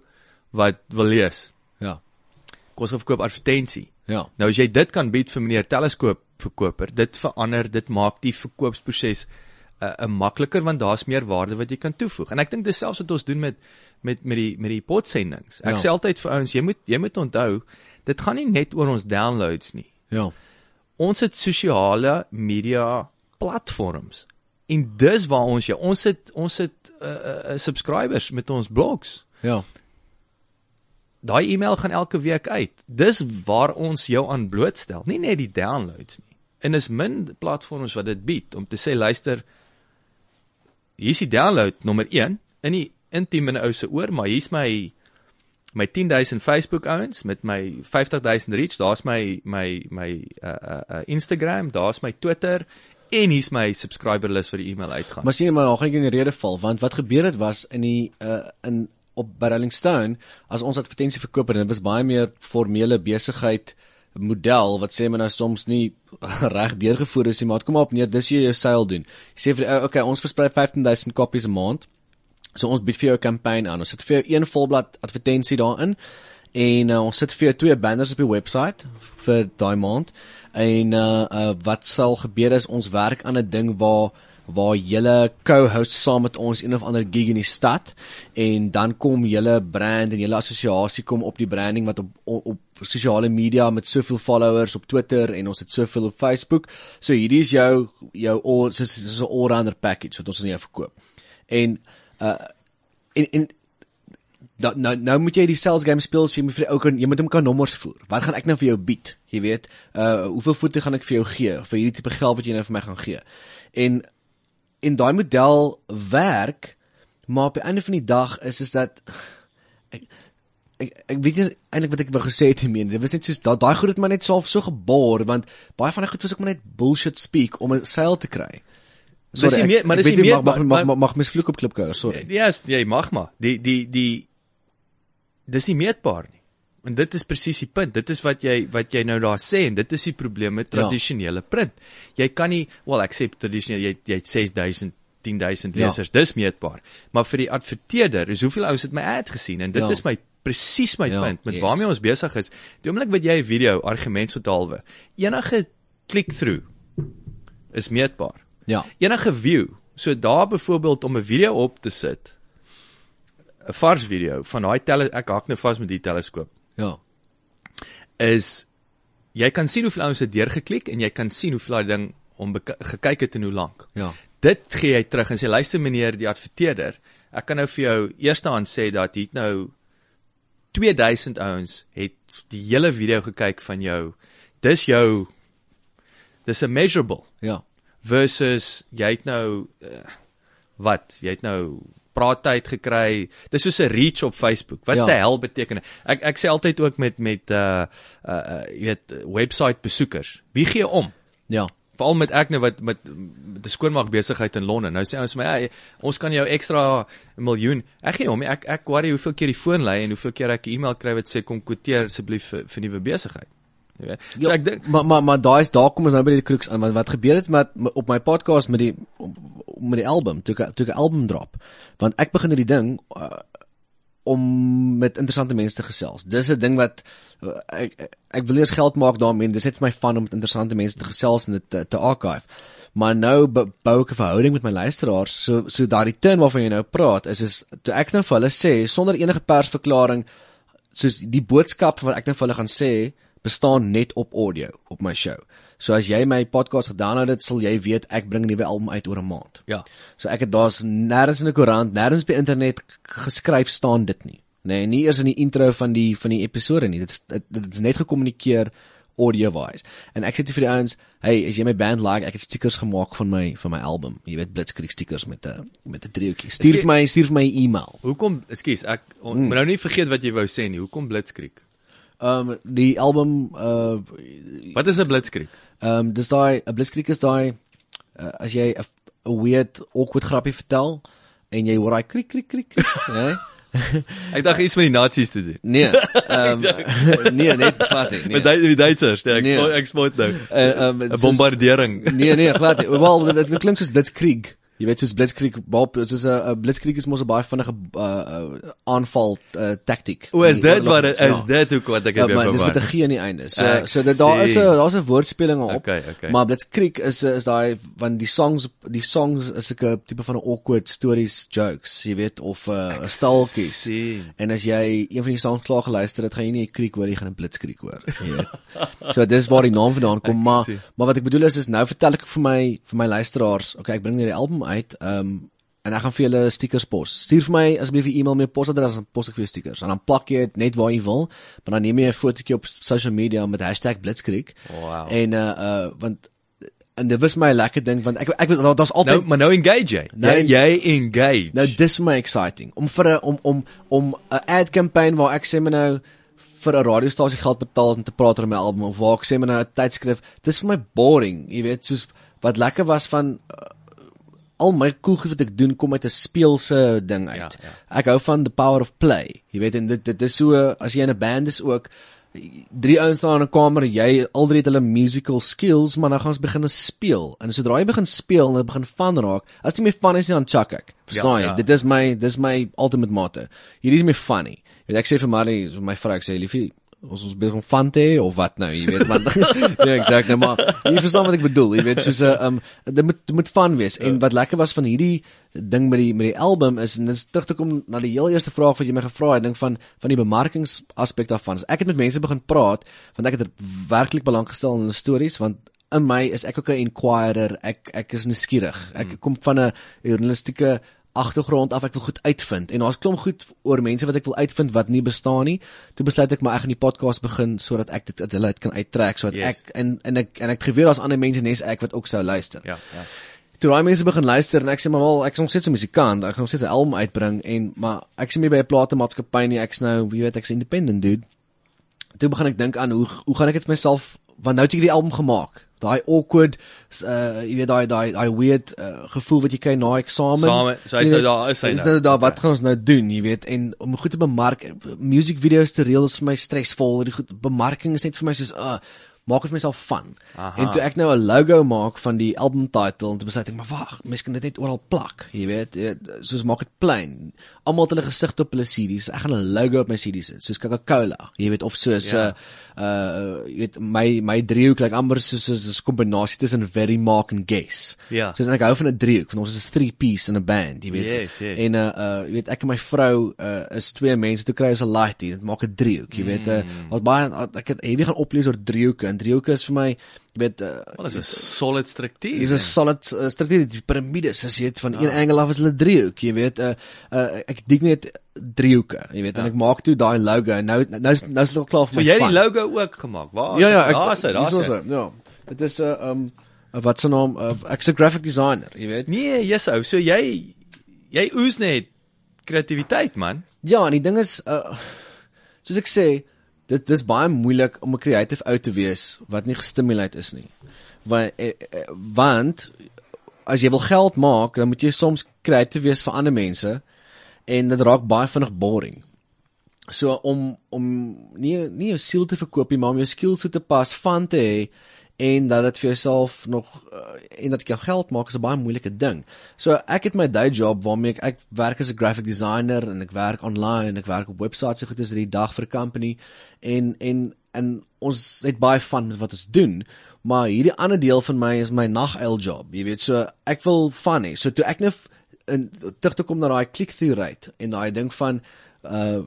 S1: wat wil lees.
S2: Ja.
S1: Kom ons verkoop advertensie.
S2: Ja.
S1: Nou as jy dit kan bied vir meneer teleskoop verkoper, dit verander, dit maak die verkoopsproses 'n uh, 'n makliker want daar's meer waarde wat jy kan toevoeg. En ek dink dis selfs wat ons doen met met met die met die potsendings. Ek
S2: Ja.
S1: sê altyd vir ouens, jy moet jy moet onthou, dit gaan nie net oor ons downloads nie.
S2: Ja.
S1: Ons het sosiale media platforms. En dis waar ons jou ons het ons het uh, uh, subscribers met ons blogs.
S2: Ja.
S1: Daai e-mail gaan elke week uit. Dis waar ons jou aan blootstel, nie net die downloads nie. En is min platforms wat dit bied om te sê luister hier's die download nommer 1 in die intiem in 'n ou se oor, maar hier's my my 10000 Facebook ouens met my 50000 reach, daar's my my my uh, uh, uh, Instagram, daar's my Twitter en hier's my subscriber lys vir die e-mail uitgaan.
S2: Maar sien maar daar gaan ek in die rede val want wat gebeur het was in die uh in op by Rolling Stone as ons advertensie verkoop en dit was baie meer formele besigheid model wat sê men nou soms nie reg deurgevoer is nie maar kom op neer dis jy jou sale doen. Jy sê vir die ou okay ons versprei 15000 kopies 'n maand. So ons bied vir jou 'n kampanje aan. Ons sit vir jou een volblad advertensie daarin en uh, ons sit vir jou twee banners op die webwerf vir daai maand. En uh, uh wat sal gebeur is ons werk aan 'n ding waar waar julle co-host saam met ons een of ander gig in die stad en dan kom julle brand en julle assosiasie kom op die branding wat op op, op sosiale media met soveel followers op Twitter en ons het soveel op Facebook. So hierdie is jou jou all soos soos 'n all-rounder package wat ons aan jou verkoop. En uh en en da, nou nou moet jy die sales game speel, so jy moet vir die ou kan jy moet hom kan nommers voer. Wat gaan ek nou vir jou bied? Jy weet, uh hoeveel voete gaan ek vir jou gee vir hierdie tipe geld wat jy nou vir my gaan gee. En en daai model werk, maar op die einde van die dag is is dat ek ek, ek weet nie eintlik wat ek wou gesê het nie. Dit was net soos daai daai goed het my net so so geboor want baie van die goed was ook maar net bullshit speak om 'n sale te kry.
S1: Dis nie
S2: ek-
S1: meer- maar dis nie meer-
S2: mag mag
S1: maar-
S2: mag, mag misvloek op klipkouer, sorry.
S1: Ja, yes, jy mag maar. Die die die dis nie meetbaar nie. En dit is presies die punt. Dit is wat jy wat jy nou daar sê en dit is die probleem met
S2: Ja.
S1: tradisionele print. Jy kan nie, wel ek sê tradisioneel jy jy het 6000 10000
S2: Ja.
S1: lesers. Dis meetbaar. Maar vir die adverteerder, is hoeveel ouens het my ad gesien en dit
S2: Ja.
S1: is my presies my
S2: Ja,
S1: punt met
S2: yes.
S1: waarmee ons besig is. Die oomblik wat jy 'n video argument so halwe, enige click-through is meetbaar.
S2: Ja.
S1: Enige view. So daar byvoorbeeld om 'n video op te sit. 'n Vars video van daai tele ek hak nou vas met die teleskoop.
S2: Ja.
S1: Is jy kan sien hoeveel ouens het deurgeklik en jy kan sien hoeveel daai ding om gekyk het en hoe lank.
S2: Ja.
S1: Dit gee jy terug en sê luister meneer die adverteerder, ek kan nou vir jou eerstehand sê dat hier nou 2000 ouens het die hele video gekyk van jou. Dis jou dis 'n measurable
S2: Ja.
S1: versus jy het nou uh, wat jy het nou praattyd gekry. Dis soos 'n reach op Facebook. Wat
S2: Ja.
S1: die hel beteken ek ek sê altyd ook met met uh uh, uh jy weet webwerf besoekers. Wie gee om?
S2: Ja.
S1: veral met ek nou wat met met 'n skoonmaak besigheid in Londen. Nou sê ons my ja, ons kan jou ekstra miljoen. Ek gee hom ek ek worry hoeveel keer die foon lei en hoeveel keer ek 'n e-mail kry wat sê kom kwoteer asseblief vir, vir nuwe besigheid jy weet. So ek dink
S2: maar maar maar daai is daar kom ons nou by die crux aan want wat gebeur het met op my podcast met die met die album toe ek toe ek 'n album drop want ek begin hierdie ding uh, om met interessante mense te gesels. Dis 'n ding wat uh, ek ek- wil eers geld maak daarmee. Dis net vir my fun om met interessante mense te gesels en dit te, te archive. Maar nou bou ek 'n verhouding met my luisteraars. So so daardie turn waarvan jy nou praat is is toe ek nou vir hulle sê sonder enige persverklaring soos die boodskap wat ek nou vir hulle gaan sê bestaan net op audio op my show. So as jy my podcast gedownload het, sal jy weet ek bring 'n nuwe album uit oor 'n maand.
S1: ja.
S2: So ek het daar's nêrens in 'n koerant, nêrens by internet k- geskryf staan dit nie. Nee, nie eers in die intro van die van die episode nie. Dit is dit, dit is net gekommunikeer audio wise. En ek sê dit vir die ouens, hey, as jy my band like, ek het stickers gemaak van my van my album. Jy weet Blitzkrieg stickers met 'n met 'n driehoekie. Stuur vir my stuur vir my e-mail.
S1: Hoekom, ekskuus, ek on,
S2: Mm.
S1: moet nou nie vergeet wat jy wou sê nie. Hoekom Blitzkrieg?
S2: Um die album uh
S1: Wat is 'n Blitzkrieg?
S2: Ehm um, dis daai 'n blitzkrieg is daai uh, as jy 'n weird awkward grappie vertel en jy hoor daai kriek kriek kriek, né?
S1: Ek dink iets met die nasies te doen.
S2: Nee. Ehm um, nee, net glad nie.
S1: Met
S2: Nee.
S1: die, die Duitsers, ja, ek
S2: Nee.
S1: nee. ek spot nou.
S2: Ehm,
S1: 'n
S2: soos-
S1: Bombardering.
S2: Nee, nee, glad nie. Wel, dit, klink soos blitzkrieg. Jy weet soos blitzkrieg, Bob, soos 'n 'n blitzkrieg is mos 'n baie vinnige uh, uh, aanval uh, taktiek.
S1: O, is
S2: die
S1: dit wat is? Dit hoe wat ek
S2: Ja,
S1: het weer
S2: maar dis met 'n
S1: verwar.
S2: G aan die einde. So
S1: Ek
S2: so dit daar is 'n daar's 'n woordspeling op.
S1: Okay, okay.
S2: Maar Blitzkrieg is is daai van die songs die songs is 'n tipe van 'n awkward stories jokes, jy weet of 'n uh,
S1: sien.
S2: En as jy een van die songs klaar geluister het, gaan jy nie 'n kriek hoor, jy gaan 'n blitzkrieg hoor. Jy weet. so dis waar die naam vandaan kom,
S1: Ek
S2: maar
S1: sien.
S2: maar wat ek bedoel is is nou vertel ek vir my vir my luisteraars, okay, ek bring hierdie album uit, ehm um, en ek gaan vir julle stickers pos. Stuur vir my asseblief 'n e-mail met posadres en pos ek vir jou stickers. En dan plak jy dit net waar jy wil, maar dan neem jy 'n fotootjie op social media met #blitzkrieg.
S1: Wow.
S2: En uh uh want en dit was my lekker ding want ek ek weet daar's altyd
S1: Nou, maar nou engage jy.
S2: Nou
S1: jy, jy engage.
S2: Nou dis my exciting om vir 'n om om om 'n ad campaign waar ek sê my nou vir 'n radiostasie geld betaal om te praat oor my album of waar ek sê my nou 'n tydskrif. Dis vir my boring, jy weet, soos wat lekker was van uh, al my cool goed wat ek doen kom uit 'n speelse ding uit.
S1: Ja, ja.
S2: Ek hou van the power of play. Jy weet en dit dit is so as jy in 'n band is ook drie ouens staan in 'n kamer, jy al drie het hulle musical skills, maar dan gaan ons begin speel. En sodra jy begin speel en dit begin van raak, as dit nie meer fun is nie, dan chuck ek. Verstaan jy?
S1: ja.
S2: Dit is my dis my ultimate motto. Hierdie is my funny. Jy weet ek sê vir Marie, my vrou ek sê liefie ons ons besig om van te hê of wat nou, jy weet, want ja, exact, nou, maar jy verstaan wat ek bedoel, jy weet, soos 'n um dit moet dit moet fun wees. En wat lekker was van hierdie ding met die met die album is en dit is terug te kom na die heel eerste vraag wat jy my gevra het, ding van van die bemarkingsaspek daarvan. So ek het met mense begin praat want ek het werklik belang gestel in hulle stories want in my is ek ook 'n inquirer. Ek ek is nuuskierig. Ek kom van 'n journalistieke agtergrond af. Ek wil goed uitvind en daar's klomp goed oor mense wat ek wil uitvind wat nie bestaan nie. Toe besluit ek maar ek gaan die podcast begin sodat ek dit uit hulle uit kan uittrek sodat
S1: Yes.
S2: ek en en ek en ek het geweet daar's ander mense nes ek wat ook sou luister.
S1: Ja, ja.
S2: Toe daai mense begin luister en ek sê maar wel ek is nog steeds 'n musikant, ek gaan nog steeds 'n album uitbring en maar ek sien my by 'n platemaatskappy nie, ek's nou, jy weet, ek's independent dude. Toe begin ek dink aan hoe hoe gaan ek dit vir myself want nou het ek die album gemaak. Daai awkward uh jy weet daai daai daai weird uh, gevoel wat jy kry na eksamen.
S1: Same, so hy's nou daar, is hy
S2: Is
S1: nou.
S2: nou daar wat gaan ons nou doen, jy weet, en om goed te bemark, music video's te reël is vir my stresvol. Die goed bemarking is net vir my soos uh maak dit vir myself van.
S1: Aha.
S2: En toe ek nou 'n logo maak van die album title en toe besluit ek maar wag, mens kan dit net oral plak, jy weet, soos maak dit plain. Almal het hulle gesig op hulle CD's. Ek gaan 'n logo op my CD sit, soos Coca-Cola, jy weet, of soos 'n
S1: Ja.
S2: uh, uh jy weet my my driehoek lyk like amper soos soos 'n kombinasie tussen Very Mark en Guess.
S1: Ja.
S2: Soos en ek hou van 'n driehoek, want ons is 'n three piece in 'n band, jy weet.
S1: Yes, yes.
S2: En uh uh jy weet ek en my vrou uh is twee mense, toe kry ons 'n lightie, dit maak 'n driehoek, jy weet. Uh wat baie ek het heavy gaan oplees oor driehoeke en driehoeke is vir my jy weet uh
S1: Wel, dis 'n solid struktuur.
S2: Dis 'n solid uh, struktuur die piramides as jy het van een angle af is hulle driehoek, jy weet uh, uh ek dik net driehoeke, jy weet en ek maak toe daai logo nou nou is nou is dit al klaar vir
S1: So
S2: my.
S1: jy het die logo ook gemaak. Waar?
S2: Ja ja, ek
S1: daar's dit, daar's dit.
S2: Ja. Dit is 'n uh, um uh, wat se naam uh, ek's 'n graphic designer, jy weet.
S1: Nee, yes ou. So jy jy oes net kreatiwiteit man.
S2: Ja, en die ding is uh soos ek sê, dit dis baie moeilik om 'n creative ou te wees wat nie gestimuleerd is nie. Want eh, eh, want as jy wil geld maak, dan moet jy soms creative wees vir ander mense en dit raak baie vinnig boring. So om om nie nie jou siel te verkoop nie, maar om jou skills toe te pas, van te hê en dat dit vir jouself nog uh, en dat jy geld maak is 'n baie moeilike ding. So ek het my day job waarmee ek ek werk as 'n graphic designer en ek werk online en ek werk op websites so goed as die dag vir 'n company en en en ons het baie van met wat ons doen. Maar hierdie ander deel van my is my naguil job. Jy weet, so ek wil van hê. So toe ek net in terug te kom na daai click-through rate en daai ding van uh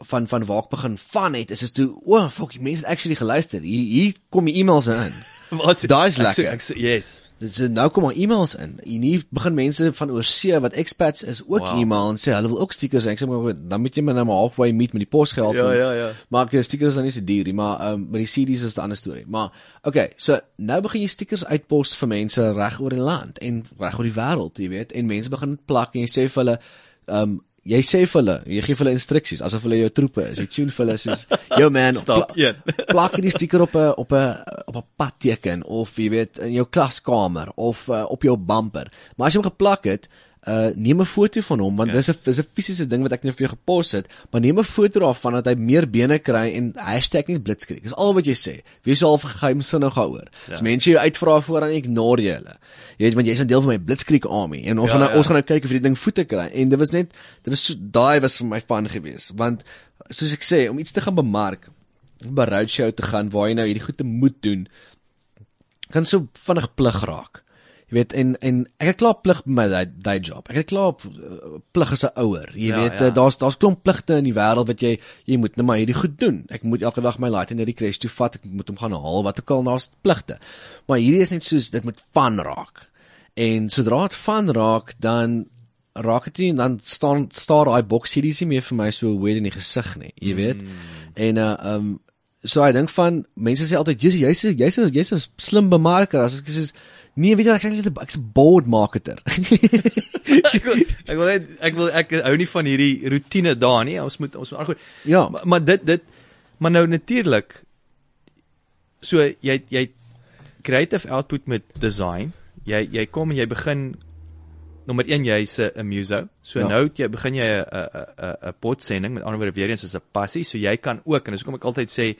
S2: van van waar ek begin van het is is toe o, oh, fuck, die mense het actually geluister. Hier hier kom die e-mails in.
S1: Was
S2: Daai's
S1: ek
S2: lekker.
S1: sê- Ek sê yes.
S2: Dit is nou kom maar e-mails in. En hier begin mense van oorsee wat expats is ook
S1: Wow.
S2: e-mail en sê hulle wil ook stickers hê. Ek sê maar dan moet jy my nou maar halfway meet met die posgeld.
S1: Ja,
S2: en-
S1: ja, ja.
S2: Maar die stickers is dan nie so duur nie, maar ehm um, met die CD's is 'n ander storie. Maar okay, so nou begin jy stickers uitpos vir mense reg oor die land en reg oor die wêreld, jy weet, en mense begin plak en jy sê vir hulle ehm um, jy sê vir hulle, jy gee vir hulle instruksies asof hulle jou troepe is. Jy tune vir hulle soos, "Yo man,
S1: Stap
S2: pla-
S1: een."
S2: plak hierdie sticker op 'n op 'n op 'n padteken of jy weet in jou klaskamer of uh, op jou bumper. Maar as jy hom geplak het, uh neem 'n foto van hom want
S1: Ja.
S2: dis 'n dis 'n fisiese ding wat ek net vir jou gepos het, maar neem 'n foto daarvan dat hy meer bene kry en net blitskrieg. Dis al wat jy sê. Wees al geheimsinnig daaroor. Ja. As mense jou uitvra voor dan ignore jy hulle. Jy weet want jy's 'n deel van my Blitzkrieg army en ons
S1: Ja,
S2: gaan nou,
S1: ja.
S2: ons gaan nou kyk of hierdie ding voete kry en dit was net dit was so daai was vir my fun geweest want soos ek sê om iets te gaan bemark by roadshow te gaan waar jy nou hierdie goed te moet doen kan so vinnig plig raak. Jy weet en en ek het klaar plig by my day, job. Ek het klaar uh, plig as 'n ouer. Jy
S1: Ja,
S2: weet
S1: ja.
S2: uh, daar's daar's klomp pligte in die wêreld wat jy jy moet net maar hierdie goed doen. Ek moet elke dag my laat in die crash toe vat. Ek moet hom gaan haal wat ook al daar's pligte. Maar hierdie is net soos dit moet van raak. En sodra dit van raak dan raak dit nie dan staan staar daai boks hierdie is nie meer vir my so weird in die gesig nie, jy weet. Mm. En uh um so ek dink van mense sê altyd jy's jy's jy's jy's 'n slim bemarker as ek sê nee, weet jy ek sê ek's 'n board marketer.
S1: ek wil ek wil net ek wil ek hou nie van hierdie rotine daar nie. Ons moet ons moet aangoed.
S2: Ja.
S1: Maar, maar dit dit maar nou natuurlik so jy jy creative output met design. Jy jy kom en jy begin nommer 1 jy's 'n muso. So
S2: Ja.
S1: nou jy begin jy 'n 'n 'n 'n potsending met ander woorde weer eens is 'n passie. So jy kan ook en dis hoekom ek altyd sê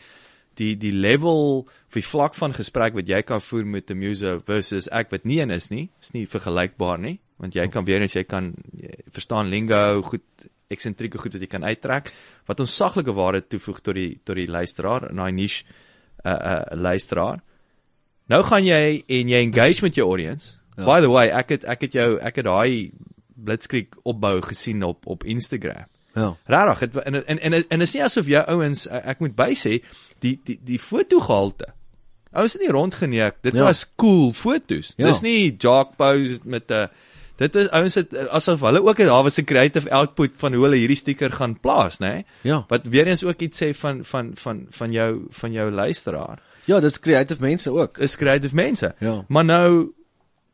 S1: die die level of die vlak van gesprek wat jy kan voer met 'n muso versus ek wat nie een is nie, is nie vergelykbaar nie, want jy kan weer eens jy kan jy verstaan lingo, goed eksentrieke goed wat jy kan uittrek wat ons saglike waarde toevoeg tot die tot die luisteraar in daai niche uh, uh, luisteraar. Nou gaan jy en jy engage met jou audience. Ja. By the way, ek het ek het jou ek het daai Blitzkrieg opbou gesien op op Instagram.
S2: Ja.
S1: Rarig, het en en en en is nie asof jou ouens ek moet bysê die die die fotogehalte. Ouens het nie rondgeneek. Dit
S2: Ja.
S1: was cool fotos.
S2: Ja.
S1: Dis nie jock pose met 'n dit is ouens het asof hulle ook het daar was 'n creative output van hoe hulle hierdie sticker gaan plaas, nê? Nee?
S2: Ja.
S1: Wat weer eens ook iets sê van van van van jou van jou luisteraar.
S2: Ja, dit's creative mense ook.
S1: Is creative mense.
S2: Ja.
S1: Maar nou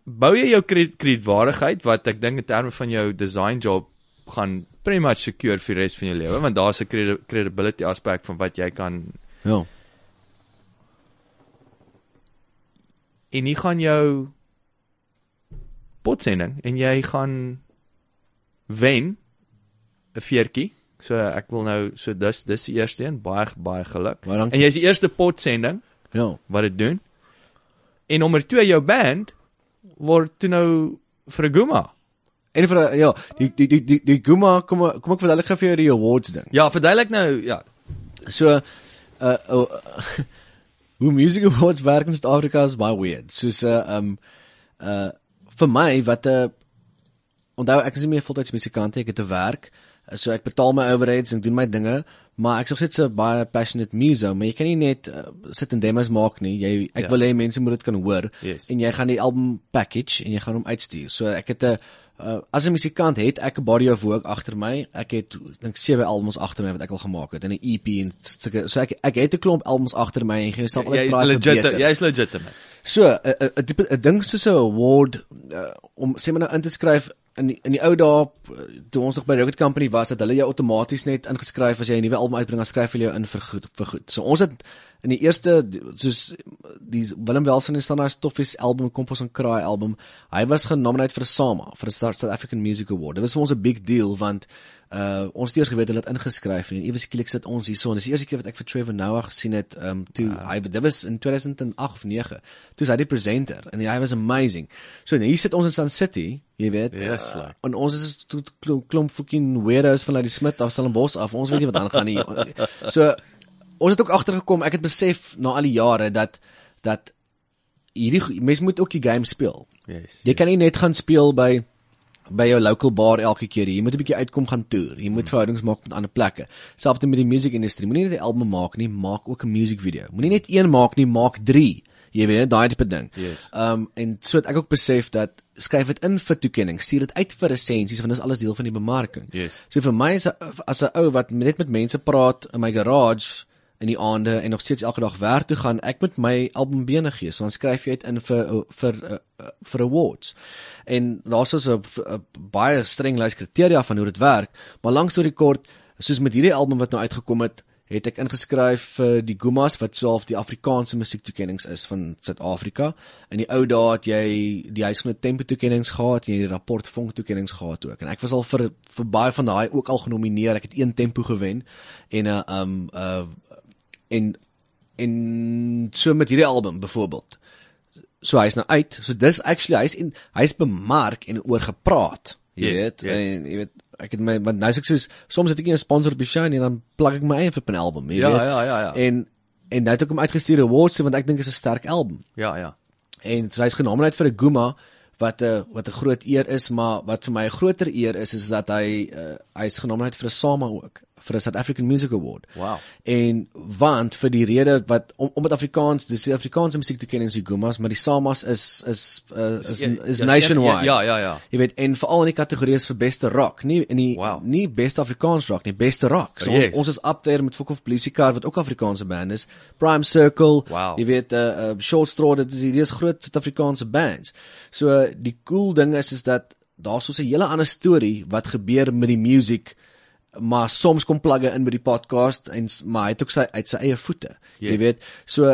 S1: bou jy jou kred- kredietwaardigheid wat ek dink in terme van jou design job gaan pretty much secure vir die res van jou lewe want daar's 'n credi credibility aspek van wat jy kan
S2: Ja.
S1: en jy gaan jou potsending en jy gaan wen 'n veertjie. So ek wil nou so dis dis die eerste een baie baie geluk. En jy's die eerste potsending
S2: Ja.
S1: wat dit doen. En nommer 2 jou band word toe nou vir 'n Guma.
S2: En vir ja, die die die die, die Guma kom kom ek verduidelik gou vir jou die awards ding.
S1: Ja, verduidelik nou ja.
S2: So uh, uh hoe music awards werk in Suid-Afrika is baie weird. Soos 'n uh, um uh vir my wat 'n uh, onthou ek is nie meer voltyds musikant ek het 'n werk. Uh, So ek betaal my overheads en doen my dinge, maar ek sou sê 'n baie passionate muso, maar jy kan nie net uh, sit en demos maak nie. Jy ek
S1: Ja.
S2: wil hê mense moet dit kan hoor
S1: Yes.
S2: en jy gaan die album package en jy gaan hom uitstuur. So ek het 'n uh, as 'n musikant het ek 'n body of work agter my. Ek het dink sewe albums agter my wat ek al gemaak het en 'n EP en sulke so ek ek het 'n klomp albums agter my en jy self
S1: Jy
S2: altyd try
S1: legit,
S2: verbeter.
S1: jy's legitimate.
S2: So 'n 'n tipe 'n ding soos 'n award uh, om sê maar nou in te skryf in die, in die ou dae uh, toe ons nog by Rocket Company was dat hulle jou outomaties net ingeskryf as jy 'n nuwe album uitbring dan skryf hulle jou in vir goed vir goed. So ons het in die eerste soos die Willem Welson dan daai Stoffies album Kompos en Kraai album. Hy was genomineer vir 'n SAMA vir 'n South African Music Award. Dit was vir ons 'n big deal want uh ons het eers geweet hulle het ingeskryf en ewe skielik sit ons hierso en dis die eerste keer wat ek vir Trevor Noah gesien het um toe wow. hy dit was in 2008 of 9 toe hy die presenter en hy was amazing so nou hier sit ons in Sun City jy weet
S1: Yes,
S2: uh,
S1: like.
S2: en ons is toe klomp, klomp fucking weirdos van uit die Smit af Stellenbosch af ons weet nie wat aangaan nie so ons het ook agtergekom ek het besef na al die jare dat dat hierdie mens moet ook die game speel
S1: Yes.
S2: Jy kan nie net gaan speel by by jou local bar elke keer. Jy moet 'n bietjie uitkom gaan toer. Jy moet verhoudings maak met ander plekke. Selfs met die musiekindustrie. Moenie net 'n album maak nie, maak ook 'n musiekvideo. Moenie net een maak nie, maak 3. Jy weet, daai tipe ding.
S1: Yes.
S2: Um en so het ek ook besef dat skryf dit in vir toekenning, stuur dit uit vir resensies want dit is alles deel van die bemarking.
S1: Yes.
S2: So vir my 'n- as 'n ou wat net met mense praat in my garage in die aande en nog steeds elke dag werk toe gaan, ek moet my album bene gee. So dan skryf jy dit in vir vir uh, uh, vir awards. En daar's so 'n 'n baie streng lys kriteria van hoe dit werk, maar langs oor die kort, soos met hierdie album wat nou uitgekom het, het ek ingeskryf vir die Gumas wat self die Afrikaanse musiektoekennings is van Suid-Afrika. In die ou dae het jy die huisgenoot tempo toekennings gehad, jy het die rapport vonk toekennings gehad ook. En ek was al vir vir baie van daai ook al genomineer. Ek het een tempo gewen en 'n uh, um uh en en so met hierdie album byvoorbeeld. So hy's nou uit. So dis actually hy's en hy's bemark en oor gepraat. Jy
S1: Yes,
S2: weet,
S1: yes.
S2: en jy weet ek het my want nou is ek soos soms het ek 'n sponsor op die show nie en dan plak ek my eie op 'n album, jy
S1: Ja,
S2: weet.
S1: ja, ja, ja.
S2: En en nou het ek hom uitgestuur awards want ek dink dit is 'n sterk album.
S1: Ja, ja.
S2: En so hy's genomineer vir 'n Guma wat 'n wat 'n groot eer is, maar wat vir my 'n groter eer is is dat hy uh, hy's genomineer vir 'n SAMA ook vir 'n South African Music Award.
S1: Wow.
S2: En want vir die rede wat om om met Afrikaans, dis die Afrikaanse musiektoekennings die Gumas, maar die SAMAs is is uh, is is
S1: Ja,
S2: nationwide.
S1: Ja, ja, ja.
S2: Jy weet en veral in die kategorieë vir beste rock, nie in die
S1: Wow.
S2: nie beste Afrikaans rock nie, beste rock. So
S1: Oh, yes.
S2: ons, ons is up there met Fok of Polisie Car wat ook Afrikaanse band is. Prime Circle,
S1: Wow.
S2: jy weet uh, uh Short Straw, dit is hierdie is groot Suid-Afrikaanse bands. So uh, die cool ding is is dat daar so 'n hele ander storie wat gebeur met die music maar soms kom plugge in by die podcast en maar hy het ook sy uit sy eie voete. Yes. Jy weet. So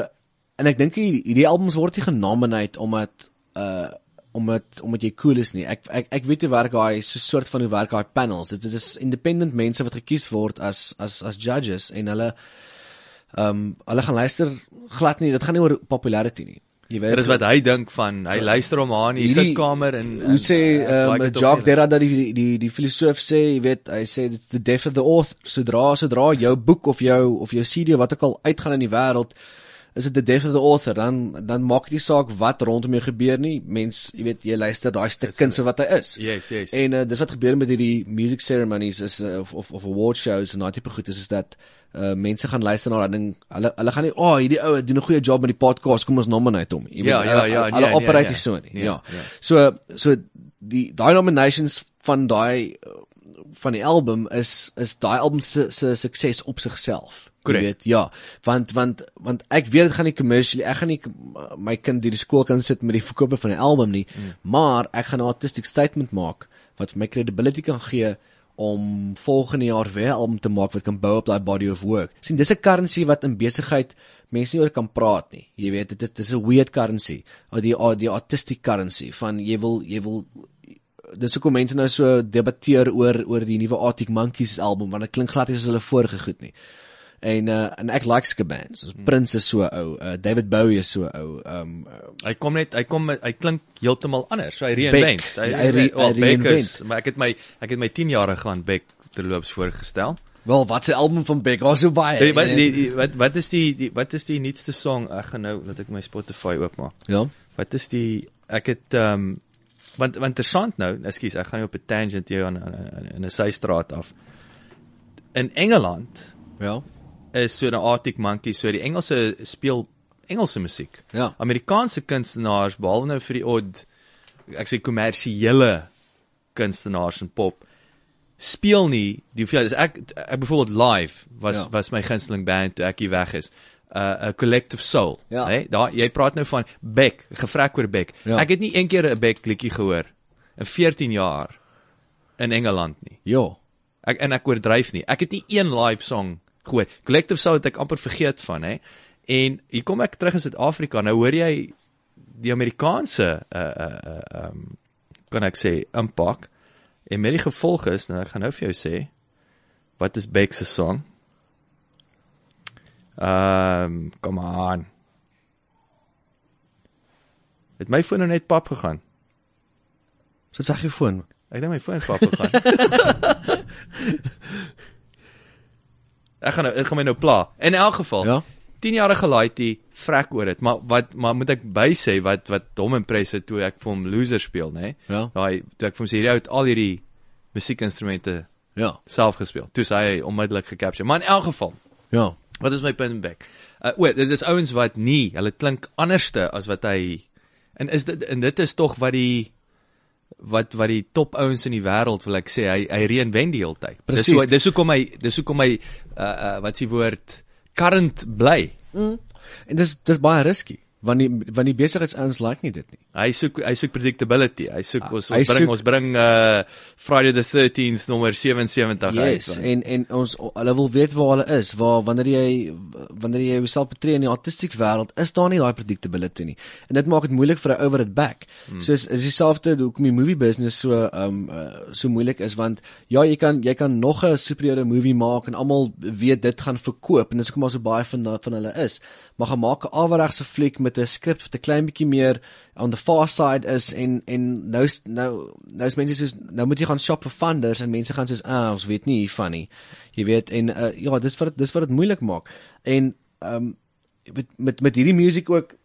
S2: en ek dink hierdie albums word nie genomineer omdat uh omdat omdat jy cool is nie. Ek ek ek weet hoe werk daai so soort van hoe werk daai panels. Dit is independent mense wat gekies word as as as judges en hulle ehm um, hulle gaan luister glad nie. Dit gaan nie oor popularity nie. Jy weet.
S1: Dit is wat hy dink van. Hy luister hom aan in die sitkamer en
S2: Hoe sê
S1: en,
S2: ehm um, Jacques. Derrida dat die die die filosoof sê, jy weet, hy sê it's the death of the author. Sodra sodra jou boek of jou of jou CD wat ook al uitgaan in die wêreld, is dit the death of the author. Dan dan maak dit nie saak wat rondom jou gebeur nie. Mens, jy weet, jy luister daai stuk kuns vir wat hy is.
S1: Yes, yes.
S2: En uh, dis wat gebeur met hierdie music ceremonies is uh, of of of award shows en daai tipe goed is is dat uh mense gaan luister na daai ding. Hulle hulle gaan nie, "O, oh, hierdie ou doen 'n goeie job met die podcast, kom ons nominate hom." Jy
S1: Ja,
S2: weet,
S1: ja,
S2: hulle-
S1: ja,
S2: Hulle
S1: nee,
S2: operate
S1: nee.
S2: nie so nie.
S1: Nee,
S2: Ja.
S1: nee.
S2: So so die daai nominations van daai van die album is is daai album se se sukses op sigself. Jy
S1: Korrek.
S2: weet, ja, want want want ek weet dit gaan nie commercially, ek gaan nie uh, my kind deur die skool kan sit met die verkope van 'n album nie, mm. maar ek gaan 'n artistic statement maak wat vir my credibility kan gee om volgende jaar weer 'n album te maak wat kan bou op daai body of work. sien dis 'n currency wat in besigheid mense nie oor kan praat nie. Jy weet dit is dis 'n weird currency, of die die artistic currency van jy wil jy wil dis hoekom mense nou so debatteer oor oor die nuwe Arctic Monkeys album want dit klink glad nie soos hulle vorige goed nie. En uh, en ek like sulke bands. Hmm. Prince is so ou, uh, David Bowie is so ou. Um
S1: Hy kom net hy kom hy klink heeltemal anders. So hy reinvent.
S2: Beck. Ja, hy re-
S1: wel,
S2: hy reinvent.
S1: maar ek het my ek het my 10 jaar gaan Beck terloops voorgestel.
S2: wel, wat se album van Beck? Was so baie.
S1: Hey, wat die, die wat wat is die, die wat is die nuutste song? Ek gaan nou laat ek my Spotify oopmaak.
S2: Ja.
S1: Wat is die ek het ehm um, want want interessant nou, ekskuus, ek gaan nie op 'n tangent hier aan aan- in 'n systraat af. In Engeland
S2: Ja.
S1: Is so 'n Arctic Monkey, so die Engelse speel Engelse musiek.
S2: Ja.
S1: Amerikaanse kunstenaars behalwe nou vir die odd ek sê kommersiële kunstenaars en pop speel nie die hoeveel is ek ek byvoorbeeld live was
S2: Ja.
S1: ja. was my gunsteling band toe ek hier weg is. 'n uh, 'n Collective Soul,
S2: Ja.
S1: hè? Daar jy praat nou van Beck, gevrek oor Beck.
S2: Ja.
S1: Ek het nie een keer 'n Beck liedjie gehoor in 14 jaar in Engeland nie.
S2: Ja.
S1: Ek en ek oordryf nie. Ek het nie een live song gehoor. Collective Soul het ek amper vergeet van, hè. En hier kom ek terug in Suid-Afrika. Nou hoor jy die Amerikaanse uh uh uh um kan ek sê impak. En met die gevolg is, nou ek gaan nou vir jou sê, Wat is Beck se song? Ehm, um, kom aan. Het my foon nou net pap gegaan.
S2: Sit weg jou foon.
S1: Ek dink my foon pap gegaan. ek gaan nou ek gaan my nou pla. In elk geval.
S2: Ja.
S1: 10 jaar gelaaitjie vrek oor dit, maar wat maar moet ek by sê wat wat hom impress het toe ek vir hom loser speel, nê?
S2: Ja.
S1: Daai toe ek vir hom sê hierdie ou het al hierdie musiekinstrumente
S2: Ja.
S1: self gespeel. Toe sê hy onmiddellik gecapture. Maar in elk geval,
S2: Ja.
S1: wat is my punt back? Uh o, dit is ouens wat nie, hulle klink anderste as wat hy en is dit en dit is tog wat die wat wat die top ouens in die wêreld wil ek sê hy hy reinvent die hele tyd. Dis hoe dis hoekom hy dis hoekom hy uh, uh wat s'ie woord current bly.
S2: En dis dis baie risky want die want die besigheidsouens like nie dit nie.
S1: Hy soek hy soek predictability. Hy soek ons
S2: Hy
S1: ons bring
S2: soek-
S1: ons bring uh Friday the 13th nommer 77
S2: Yes,
S1: uit.
S2: en en ons hulle wil weet waar hulle is, waar wanneer jy wanneer jy jouself betree in die artistiek wêreld, is daar nie daai predictability nie. En dit maak dit moeilik vir 'n ou wat dit back. Hmm. So is is dieselfde hoekom die movie business so um uh, so moeilik is want ja, jy kan jy kan nog 'n superieure movie maak en almal weet dit gaan verkoop en dis hoekom daar so baie van van hulle is. Maar gaan maak 'n awerregse fliek met 'n skrip wat 'n klein bietjie meer on the far side is en en nou nou nou is mense soos nou moet jy gaan shop vir funders en mense gaan soos ah ons weet nie hiervan nie. Jy weet en uh, ja, dis wat dis wat dit moeilik maak. En ehm um, met met met hierdie musiek ook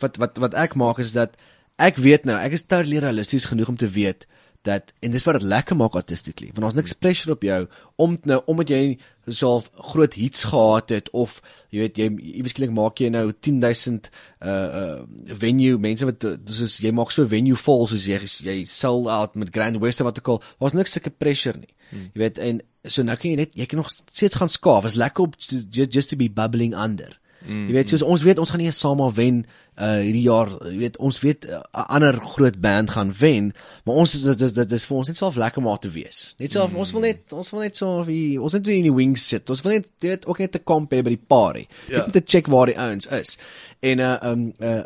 S2: wat wat wat ek maak is dat ek weet nou, ek is totally realisties genoeg om te weet dat en dis wat dit lekker maak artistically want daar's niks pressure op jou om nou omdat jy self groot hits gehad het of jy weet jy iewers skielik maak jy nou 10000 uh uh venue mense wat uh, soos jy maak so venue vol soos jy jy sell out met Grand West of wat ook al daar's niks sulke pressure nie hmm. jy weet en so nou kan jy net jy kan nog steeds gaan skaaf is lekker op just, just to be bubbling under Mm, jy weet soos ons weet ons gaan nie saam wen uh hierdie jaar jy weet ons weet 'n uh, ander groot band gaan wen maar ons is dit is dit is vir ons net self lekker maar te wees net self mm. ons wil net ons wil net so wie ons net in die wings sit ons wil net dit ook net te kamp hê by die party
S1: Ja.
S2: net om te check waar die ouens is en uh um uh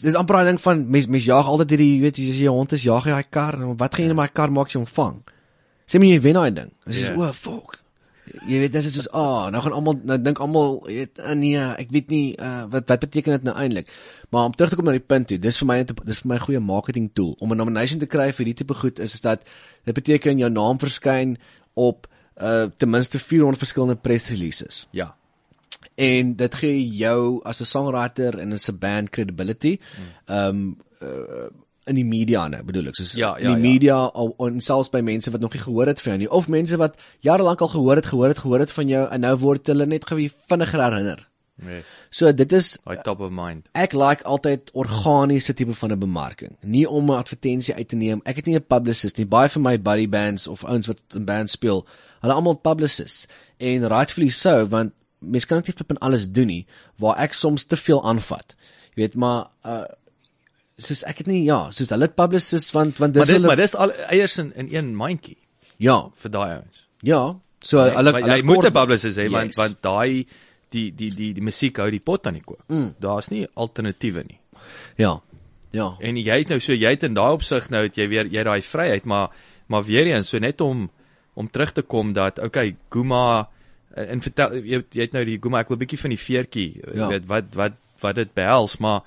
S2: dis amper daai ding van mens mens jag altyd hierdie jy weet as jy 'n hond is jag jy daai kar en wat gaan jy in my kar maak as jy hom vang sê my jy wen daai ding dis
S1: Ja.
S2: yeah. o fuck jy weet dis is soos ah oh, nou gaan almal nou dink almal jy weet ah, nee ek weet nie uh, wat wat beteken dit nou eintlik maar om terug te kom na die punt toe dis vir my net dis vir my 'n goeie marketing tool om 'n nomination te kry vir hierdie tipe goed is is dat dit beteken jou naam verskyn op uh, ten minste 400 verskillende press releases
S1: Ja.
S2: en dit gee jou as 'n songwriter en as 'n band credibility. Ehm um, uh, in die media nou bedoel ek soos
S1: Ja,
S2: in
S1: ja,
S2: die
S1: ja.
S2: media al en selfs by mense wat nog nie gehoor het van jou nie of mense wat jare lank al gehoor het gehoor het gehoor het van jou en nou word hulle net gewie vinniger herinner.
S1: Yes.
S2: So dit is
S1: Hy top of mind.
S2: ek like altyd organiese tipe van 'n bemarking. Nie om 'n advertensie uit te neem. Ek het nie 'n publicist nie. Baie van my buddy bands of ouens wat in bands speel, hulle almal publicists. En rightfully so want mense kan ook nie flip en alles doen nie waar ek soms te veel aanvat. Jy weet maar uh soos ek het nie ja, soos hulle publicists want want
S1: Maar
S2: dis
S1: dis
S2: hulle
S1: maar dis al eiers in in een mandjie
S2: ja,
S1: vir daai ouens.
S2: ja. So
S1: Nee,
S2: hulle
S1: maar
S2: hulle
S1: moet 'n publicist hê want
S2: Yes.
S1: want daai die die die die musiek hou die pot aan die kook. Mm. Daar's nie alternatiewe nie.
S2: Ja. Ja.
S1: En jy het nou so jy het in daai opsig nou het jy weer jy daai vryheid maar maar weer eens so net om om terug te kom dat okay Guma en, en vertel jy, jy het nou die Guma ek wil bietjie van die veertjie
S2: ja.
S1: weet wat wat wat dit behels maar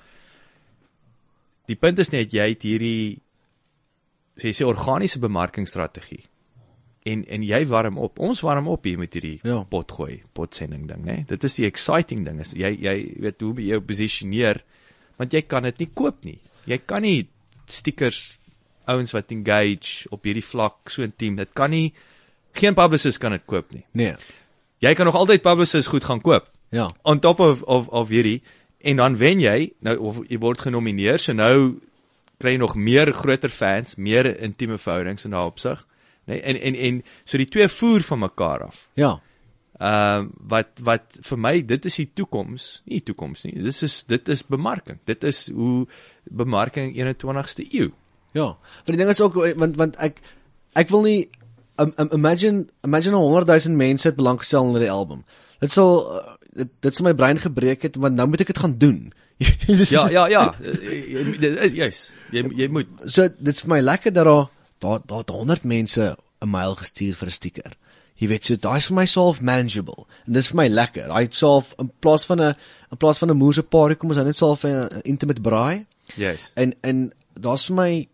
S1: die punt is net jy het hierdie jy sê organiese bemarkingsstrategie en en jy warm op ons warm op hier met hierdie
S2: Ja.
S1: pot gooi potsending ding nê dit is die exciting ding is jy jy weet hoe jy jou posisioneer want jy kan dit nie koop nie jy kan nie stickers ouens wat engage op hierdie vlak so intiem dit kan nie geen publicist kan dit koop nie
S2: Nee.
S1: jy kan nog altyd publicist goed gaan koop
S2: Ja.
S1: on top of of of hierdie en dan wen jy nou of jy word genomineer so nou kry jy nog meer groter fans, meer intieme verhoudings in daai opsig, nê? Nee? En en en so die twee voer van mekaar af.
S2: Ja.
S1: Ehm uh, wat wat vir my dit is die toekoms, nie die toekoms nie. Dit is dit is bemarking. Dit is hoe bemarking 21ste eeu.
S2: Ja, want die ding is ook want want ek ek wil nie um, um, imagine imagine 100 000 mense het belang gestel in die album. Dit sal uh, dit dit sal my brein gebreek het want nou moet ek dit gaan doen. Dis-
S1: Ja, ja, ja. Eh, jy- jy- Juis. Jy jy moet
S2: So dit's vir my lekker dat daar daar daar het 100 mense 'n mail gestuur vir 'n stiker. Jy weet, so daai is vir my self manageable. En dis vir my lekker. Daai self in plaas van 'n in plaas van 'n moerse paar kom ons nou net self 'n intimate braai.
S1: Yes.
S2: En en daar's vir my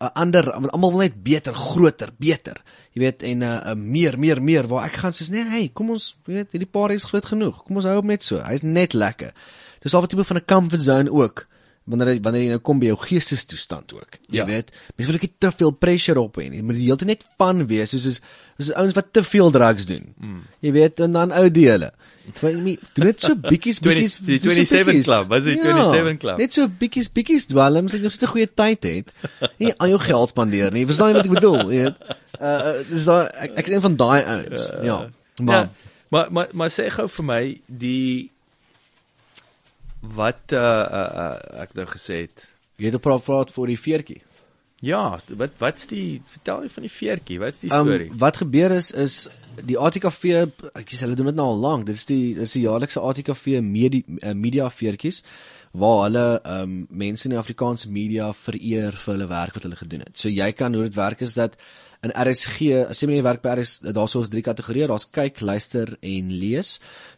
S2: 'n ander almal wil net beter, groter, beter. Jy weet en uh, uh, meer, meer, meer waar ek gaan soos nee, hey, kom ons weet hierdie paar is groot genoeg. Kom ons hou hom net so. Hy's net lekker. Dis al 'n tipe van 'n comfort zone ook wanneer wanneer jy nou kom by jou geestestoestand ook. Jy
S1: Ja.
S2: weet, mense wil ook nie te veel pressure op hê nie. Jy moet die hele tyd net van wees soos soos soos ouens wat te veel drugs doen. Mm. Jy weet en dan ou jy moet- doen net so bietjies
S1: 20
S2: bietjies
S1: die
S2: doen so
S1: 27
S2: bietjies.
S1: club, was die 27 club?
S2: Net so bietjies bietjies dwelms en jy sit 'n goeie tyd het. Nie al jou geld spandeer nie. Verstaan jy wat ek bedoel? Jy weet. Uh uh, dis daai ek, ek is een van daai ouens. Ja. Maar
S1: ja, maar maar maar sê gou vir my die wat uh, uh, uh ek nou gesê het.
S2: jy het 'n praat praat vir die veertjie.
S1: Ja, wat wat's die vertel my van die veertjie? Wat's die storie?
S2: Um, wat gebeur is is die ATKV ek sê hulle doen dit nou al lank. Dit is die dis die jaarlikse ATKV media media veertjies waar hulle um mense in die Afrikaanse media vereer vir hulle werk wat hulle gedoen het. So jy kan hoe dit werk is dat in RSG, as jy jy werk by RS, daar's ons drie kategorieë, daar's kyk, luister en lees.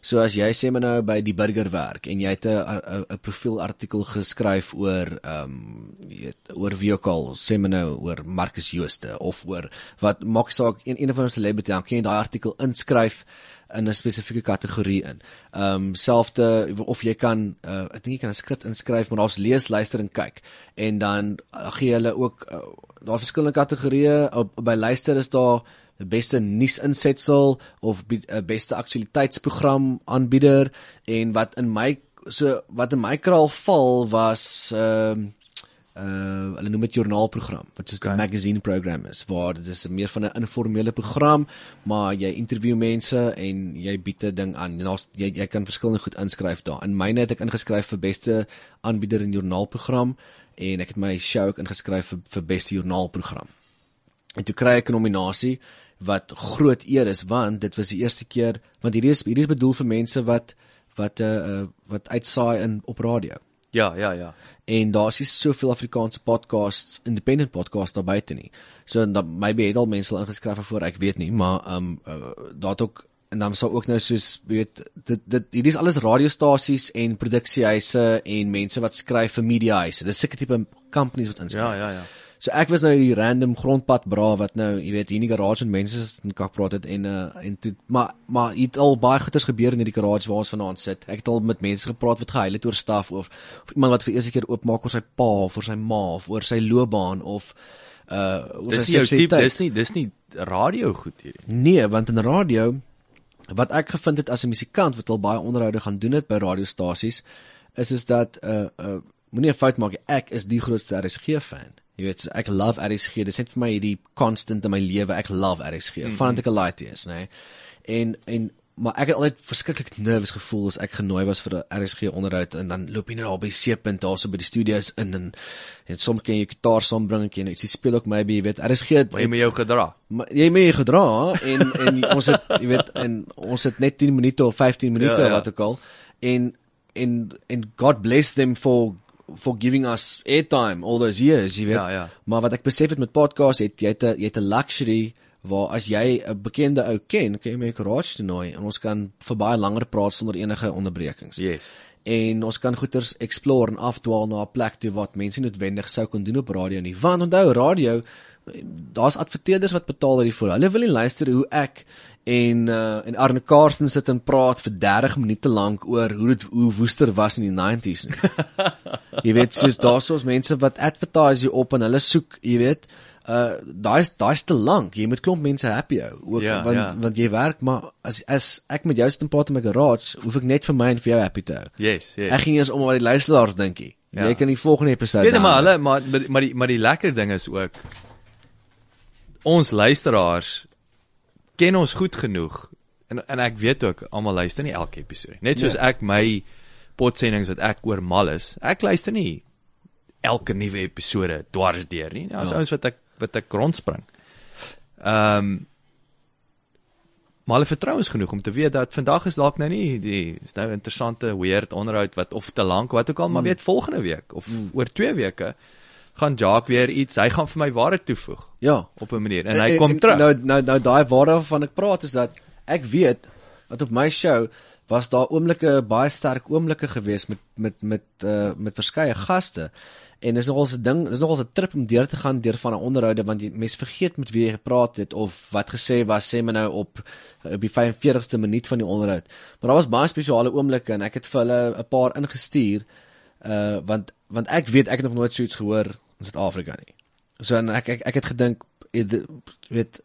S2: So as jy sê maar nou by die burger werk en jy het 'n 'n 'n profielartikel geskryf oor ehm um, jy weet oor al, sê maar nou oor Marcus Jooste of oor wat maak saak een een van ons celebrity, dan kan jy daai artikel inskryf in 'n spesifieke kategorie in. Ehm um, selfde of jy kan uh, ek dink jy kan 'n skrip inskryf, maar daar's lees, luister en kyk. En dan uh, gee hulle ook uh, daar verskillende kategorieë. Op- By luister is daar die beste nuusinsetsel of be, uh, beste aktualiteitsprogram aanbieder en wat in my so wat in my kraal val was ehm uh, uh hulle noem dit joernaalprogram wat soos 'n
S1: Okay.
S2: magazine program is waar dit is meer van 'n informele program maar jy interview mense en jy bied 'n ding aan daar's jy jy kan verskillende goed inskryf daar. In myne het ek ingeskryf vir beste aanbieder in joernaalprogram en ek het my show ook ingeskryf vir vir beste joernaalprogram. En toe kry ek 'n nominasie wat groot eer is want dit was die eerste keer want hierdie is hierdie is bedoel vir mense wat wat uh, uh wat uitsaai in op radio.
S1: Ja, ja, ja.
S2: En daar's nie soveel Afrikaanse podcasts, independent podcasts daar buite nie. So dan maybe het al mense al ingeskryf voor, ek weet nie, maar um uh, daar het ook en dan sal ook nou soos weet dit dit hierdie is alles radiostasies en produksiehuise en mense wat skryf vir mediahuise. Dis seker tipe companies wat inskryf.
S1: Ja, ja, ja.
S2: So ek was nou die random grondpad bra wat nou, jy weet, hier in die garage met mense sit en kak praat het en uh en toe maar maar het al baie goeders gebeur in hierdie garage waar ons vanaand sit. Ek het al met mense gepraat wat gehuil het oor staf of, of iemand wat vir eerste keer oopmaak oor sy pa of oor sy ma of oor sy loopbaan of uh oor
S1: Dis
S2: sy
S1: jou tipe,
S2: seksualiteit.
S1: dis nie dis nie radio goed hierdie.
S2: Nee, want in radio wat ek gevind het as 'n musikant wat al baie onderhoude gaan doen het by radiostasies is is dat uh uh moenie 'n fout maak. Ek is die grootste RSG fan. Jy weet, so ek love RSG. Dit is net vir my hierdie constant in my lewe. Ek love RSG. Mm -hmm. Vandat ek 'n laat is, nê. En en maar ek het altyd verskriklik nervus gevoel as ek genooi was vir 'n RSG onderhoud en dan loop jy net daar by C-punt daarso by die studios in en en soms kan jy gitaar saambring en jy ietsie speel ook maybe jy weet RSG het,
S1: Maar jy moet jou gedra.
S2: Maar jy moet jy gedra en en ons het jy weet en ons het net 10 minute of 15 minute
S1: ja.
S2: ja. wat ook al en en en God bless them for for giving us airtime all those years jy weet
S1: Ja, ja.
S2: maar wat ek besef het met podcast het jy het 'n jy het 'n luxury waar as jy 'n bekende ou ken kan jy my garage toe nooi en ons kan vir baie langer praat sonder enige onderbrekings
S1: Yes.
S2: en ons kan goeters explore en afdwaal na 'n plek toe wat mense noodwendig sou kon doen op radio nie. Want onthou, radio daar's adverteerders wat betaal hiervoor. Hulle wil nie luister hoe ek en uh, en Arne Karsten sit en praat vir 30 minute lank oor hoe dit hoe woester was in die 90s nie. jy weet, soos daar's ons mense wat advertise hier op en hulle soek, jy weet, uh daai's daai's te lank. Jy moet klomp mense happy hou. Ook
S1: Ja,
S2: want
S1: ja.
S2: want jy werk maar as as ek met jou sit en praat in my garage, hoef ek net vir my en vir jou happy te hou.
S1: Yes, yes.
S2: Ek ging eers om wat die luisteraars dink jy.
S1: Ja.
S2: Jy kan die volgende episode
S1: Weet jy maar hulle maar maar- maar die maar die lekker ding is ook ons luisteraars ken ons goed genoeg en en ek weet ook almal luister nie elke episode. Net soos
S2: Nee.
S1: ek my potsendings wat ek oor mal is. Ek luister nie elke nuwe episode dwars deur nie. Daar's
S2: Ja.
S1: ouens wat ek wat ek rondspring. Ehm um, Maar hulle vertrou ons genoeg om te weet dat vandag is dalk nou nie die is nou interessante weird onderhoud wat of te lank wat ook al, maar weet volgende week of mm. oor 2 weke gaan Jacques weer iets, hy gaan vir my waarde toevoeg
S2: Ja.
S1: op 'n manier en hy kom terug.
S2: Nou nou nou daai waarde waarvan ek praat is dat ek weet dat op my show was daar oomblikke baie sterk oomblikke gewees met met met uh met verskeie gaste. En dis nogals 'n ding, dis nogals 'n trip om deur te gaan deur van 'n onderhoude want jy mens vergeet met wie jy gepraat het of wat gesê was sê my nou op op die 45ste minuut van die onderhoud. Maar daar was baie spesiale oomblikke en ek het vir hulle 'n paar ingestuur uh want want ek weet ek het nog nooit so iets gehoor in Suid-Afrika nie. So en ek ek ek het gedink dit- weet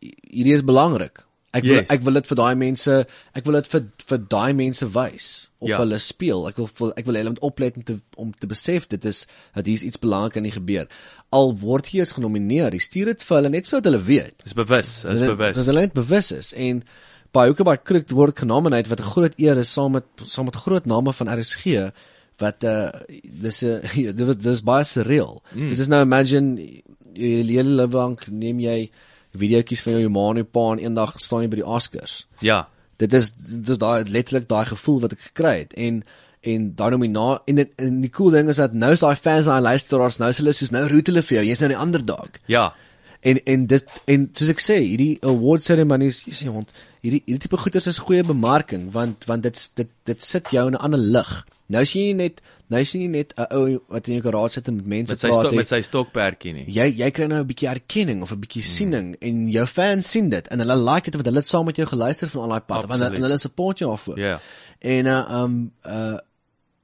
S2: hierdie is belangrik. Ek wil
S1: Yes.
S2: ek wil dit vir daai mense, ek wil dit vir vir daai mense wys of
S1: Ja.
S2: hulle speel. Ek wil ek wil hulle moet oplet om te om te besef dit is dat hier iets belangrik aan die gebeur. Al word hier eens genomineer, jy stuur dit vir hulle net sodat hulle weet.
S1: Dis bewus, is bewus.
S2: Dat hulle net bewus is en by Hoeke by Crook word genomineer wat 'n groot eer is saam met saam met groot name van RSG wat uh dis 'n dit was dis baie surreal. Mm. Dis is nou imagine jy jy lewe lank neem jy videoetjies van jou ma en jou pa en eendag staan jy by die Oscars.
S1: Ja.
S2: Dit is dit is daai letterlik daai gevoel wat ek gekry het en en daai nomina en dit en die cool ding is dat nou is daai fans en daai luisteraars nou is hulle soos nou root hulle vir jou jy's nou die underdog.
S1: Ja.
S2: En en dit en soos ek sê, hierdie award ceremonies, jy sê hond, hierdie hierdie tipe goeders is goeie bemarking want want dit dit dit sit jou in 'n ander lig. Nou is jy net nou is jy net 'n ou wat in jou garage sit en met mense
S1: Met sy
S2: praat
S1: stok
S2: nie.
S1: met sy stokperdjie nie.
S2: Jy jy kry nou 'n bietjie erkenning of 'n bietjie
S1: Hmm.
S2: siening en jou fans sien dit en hulle like dit want hulle het saam met jou geluister van al daai pad want hulle- en hulle support jou daarvoor.
S1: Ja.
S2: En uh um uh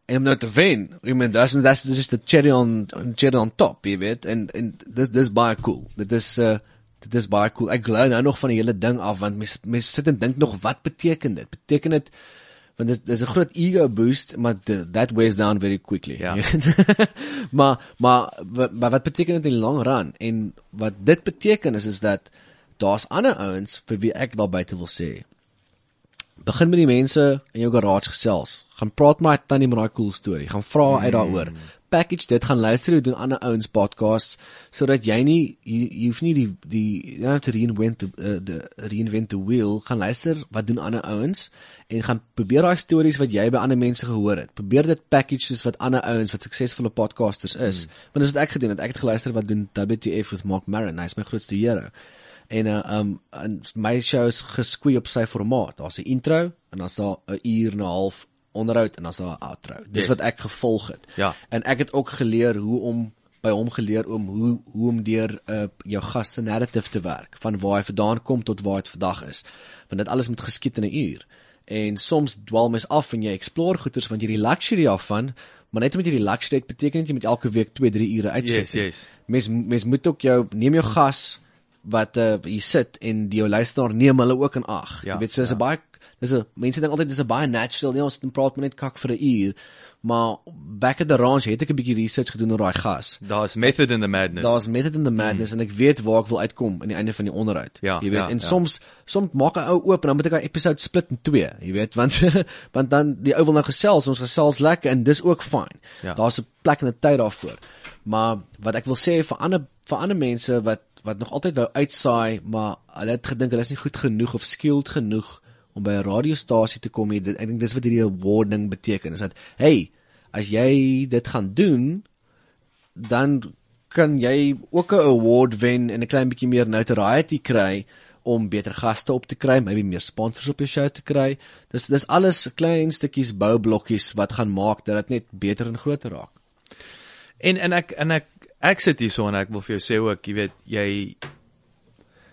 S2: en om nou te wen, meen dis dis is just the cherry on cherry on top, jy weet. En en dis dis baie cool. Dit is uh dit is baie cool. Ek glo nou nog van die hele ding af want mense mense sit en dink nog wat beteken dit? Beteken dit want dis dis 'n groot ego boost, maar that wears down very quickly.
S1: Ja.
S2: maar maar wa- maar wat beteken dit in die long run? En wat dit beteken is is dat daar's ander ouens vir wie ek daar buite wil sê begin met die mense in jou garage gesels. Gaan praat met daai tannie met daai cool storie. Gaan vra uit daaroor. Package dit, gaan luister hoe doen ander ouens podcasts sodat jy nie jy, jy hoef nie die die jy nou te reinvent the, uh, the reinvent the wheel. Gaan luister wat doen ander ouens en gaan probeer daai stories wat jy by ander mense gehoor het. Probeer dit package soos wat ander ouens wat suksesvolle podcasters is. Hmm. Want dis wat ek gedoen het. Ek het geluister wat doen WTF with Mark Maron. Hy's my grootste hero en uh, um en my show is geskwee op sy formaat. Daar's 'n intro en dan's daar 'n uur en 'n half onderhoud en dan's daar 'n outro. Dis
S1: Yes.
S2: wat ek gevolg het.
S1: Ja.
S2: En ek het ook geleer hoe om by hom geleer om hoe hoe om deur uh, jou gas se narrative te werk van waar hy vandaan kom tot waar dit vandag is. Want dit alles moet geskied in 'n uur. En soms dwaal mens af en jy explore goeters want jy die luxury daarvan, maar net omdat jy die luxury het beteken dit jy moet elke week 2, 3 ure uitsit.
S1: Yes, yes.
S2: Mens mens moet ook jou neem jou gas wat uh, hier sit en die jou luisteraar neem hulle ook in ag.
S1: Ja,
S2: jy weet so is 'n baie dis 'n mense dink altyd dis 'n baie natural, nee ons dan praat maar net kak vir 'n uur. Maar back at the ranch het ek 'n bietjie research gedoen oor daai gas.
S1: Daar's method in the madness.
S2: Daar's method in the madness mm. en ek weet waar ek wil uitkom aan die einde van die onderhoud.
S1: Ja,
S2: jy weet
S1: ja,
S2: en
S1: ja.
S2: soms soms maak 'n ou oop en dan moet ek daai episode split in twee, jy weet, want want dan die ou wil nou gesels, ons gesels lekker en dis ook fyn.
S1: Ja.
S2: Daar's 'n plek en 'n tyd daarvoor. Maar wat ek wil sê vir ander vir ander mense wat wat nog altyd wou uitsaai, maar hulle het gedink hulle is nie goed genoeg of skilled genoeg om by 'n radiostasie te kom. Dit- Ek dink dis wat hierdie awarding beteken. Is dat hey, as jy dit gaan doen, dan kan jy ook 'n award wen en 'n klein bietjie meer notoriety kry om beter gaste op te kry, maybe meer sponsors op jou show te kry. Dis dis alles klein stukkies boublokkies wat gaan maak dat dit net beter en groter raak.
S1: En en ek en ek ek sit hier so en ek wil vir jou sê ook, jy weet, jy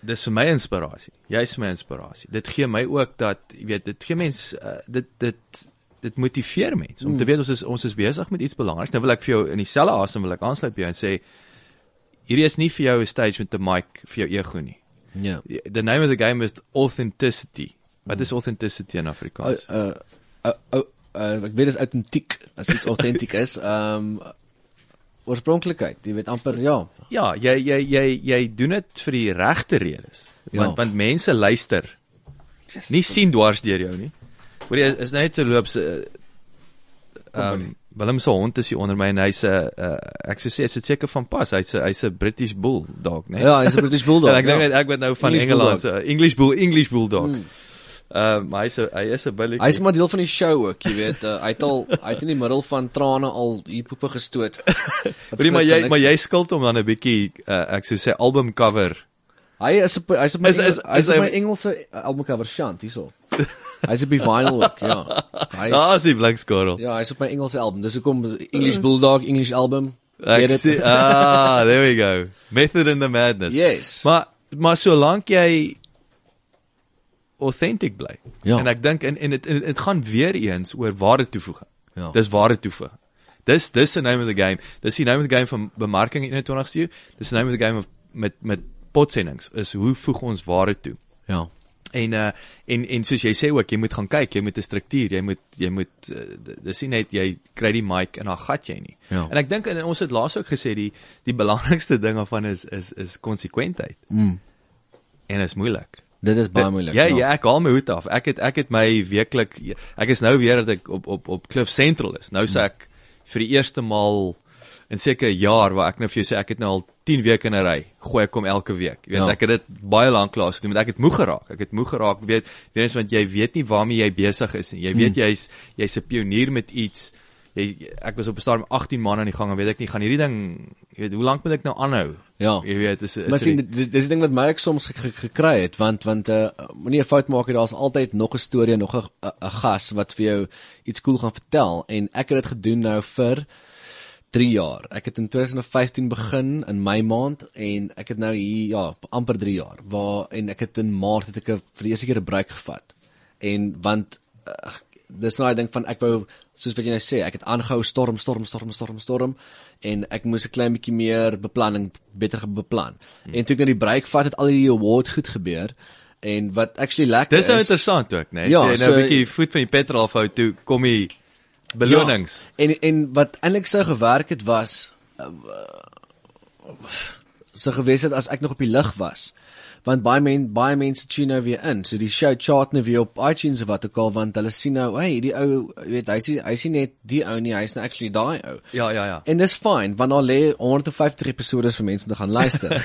S1: dis vir my inspirasie. Jy's my inspirasie. Dit gee my ook dat jy weet, dit gee mens uh, dit dit dit motiveer mense om te weet ons is ons is besig met iets belangriks. Nou wil ek vir jou in dieselfde asem wil ek aansluit by jou en sê hierdie is nie vir jou 'n stage met 'n mic vir jou ego nie.
S2: Ja.
S1: The name of the game is authenticity. Wat is authenticity in Afrikaans?
S2: Uh uh, uh, uh ek weet dit is autentiek as iets autentiek is. Ehm um, oorspronklikheid, jy weet amper ja.
S1: Ja, jy jy jy jy doen dit vir die regte redes.
S2: Ja.
S1: Want want mense luister. Nie sien dwars deur jou nie. Hoor jy is net te loop se ehm um, Willem se hond is hier onder my en hy's 'n uh, ek sou sê dit seker van pas. Hy's 'n hy's 'n British bulldog, né?
S2: Ja, hy's 'n British bulldog.
S1: Ja, ek dink
S2: ja.
S1: ek weet nou van Engeland, uh, English bull, English bulldog. Mm. Ehm uh, hy is 'n hy is 'n billetjie.
S2: Hy's maar deel van die show ook, jy weet. Uh, hy het al hy het in die middel van trane al hier poepe gestoot. Wat
S1: Hoorie, maar jy maar jy skuld hom dan 'n bietjie uh, ek sou sê album cover.
S2: Hy is op hy's op my
S1: Is- is-
S2: Engels- hy's
S1: is
S2: op my Engelse album cover shant hierso. Hy's op die vinyl ook, ja. Hy's
S1: Daar is die blinkskorrel.
S2: ja, hy's op my Engelse album. Dis hoekom English Bulldog English album.
S1: Ek sê ah, there we go. Method in the madness.
S2: Yes.
S1: Maar maar solank jy authentic bly.
S2: Ja.
S1: En ek dink en en dit dit gaan weer eens oor waarde toevoeging.
S2: Ja.
S1: Dis waarde toevoeging. Dis dis the name of the game. Dis die name of the game van bemarking in die 21ste eeu. Dis the name of the game of met met potsendings is hoe voeg ons waarde toe.
S2: Ja.
S1: En uh en en soos jy sê ook, jy moet gaan kyk, jy moet 'n struktuur, jy moet jy moet uh, dis nie net jy kry die mic en dan gat jy nie.
S2: Ja.
S1: En ek dink en ons het laas ook gesê die die belangrikste ding daarvan is is is konsekwentheid.
S2: Mm.
S1: En is moeilik.
S2: Dit is baie moeilik.
S1: Ja, ja, ek haal my hoed af. Ek het ek het my weeklik ek is nou weer dat ek op op op Cliff Central is. Nou sê ek vir die eerste maal in seker 'n jaar waar ek nou vir jou sê ek het nou al 10 weke in 'n ry. Gooi ek kom elke week. Jy weet
S2: Ja.
S1: ek het dit baie lank lank gedoen, want ek het moeg geraak. Ek het moeg geraak, weet weer eens want jy weet nie waarmee jy besig is nie. Jy weet jy's jy's 'n pionier met iets. Jy ek was op 'n stadium 18 maande aan die gang en weet ek nie gaan hierdie ding, jy weet hoe lank moet ek nou aanhou?
S2: Ja.
S1: Jy weet is is
S2: Maar sien dis dis die ding wat my ek soms ge- ge- gekry het want want uh moenie 'n fout maak nie daar's altyd nog 'n storie nog 'n gas wat vir jou iets cool gaan vertel en ek het dit gedoen nou vir 3 jaar. Ek het in 2015 begin in Mei maand en ek het nou hier ja amper 3 jaar waar en ek het in Maart het ek vir die eerste keer 'n break gevat. En want uh, dis nou ek dink van ek wou soos wat jy nou sê, ek het aangehou storm storm storm storm storm en ek moes 'n klein bietjie meer beplanning beter beplan. Hmm. En toe ek nou die break vat het al die award goed gebeur en wat actually lekker
S1: Dis nou
S2: is
S1: interessant ook, né?
S2: Ja,
S1: jy nou 'n
S2: so-
S1: bietjie voet van die petrol afhou toe kom die belonings.
S2: Ja, en en wat eintlik sou gewerk het was uh, sou gewees het as ek nog op die lug was. Want baie men baie mense tune nou weer in. So die show chart nou weer op iTunes of wat ook al want hulle sien nou, hey, die ou, weet, hy sien hy sien net die ou nie, hy's nou actually daai ou.
S1: Ja, ja, ja.
S2: En dis fyn want daar lê 150 episode vir mense om te gaan luister.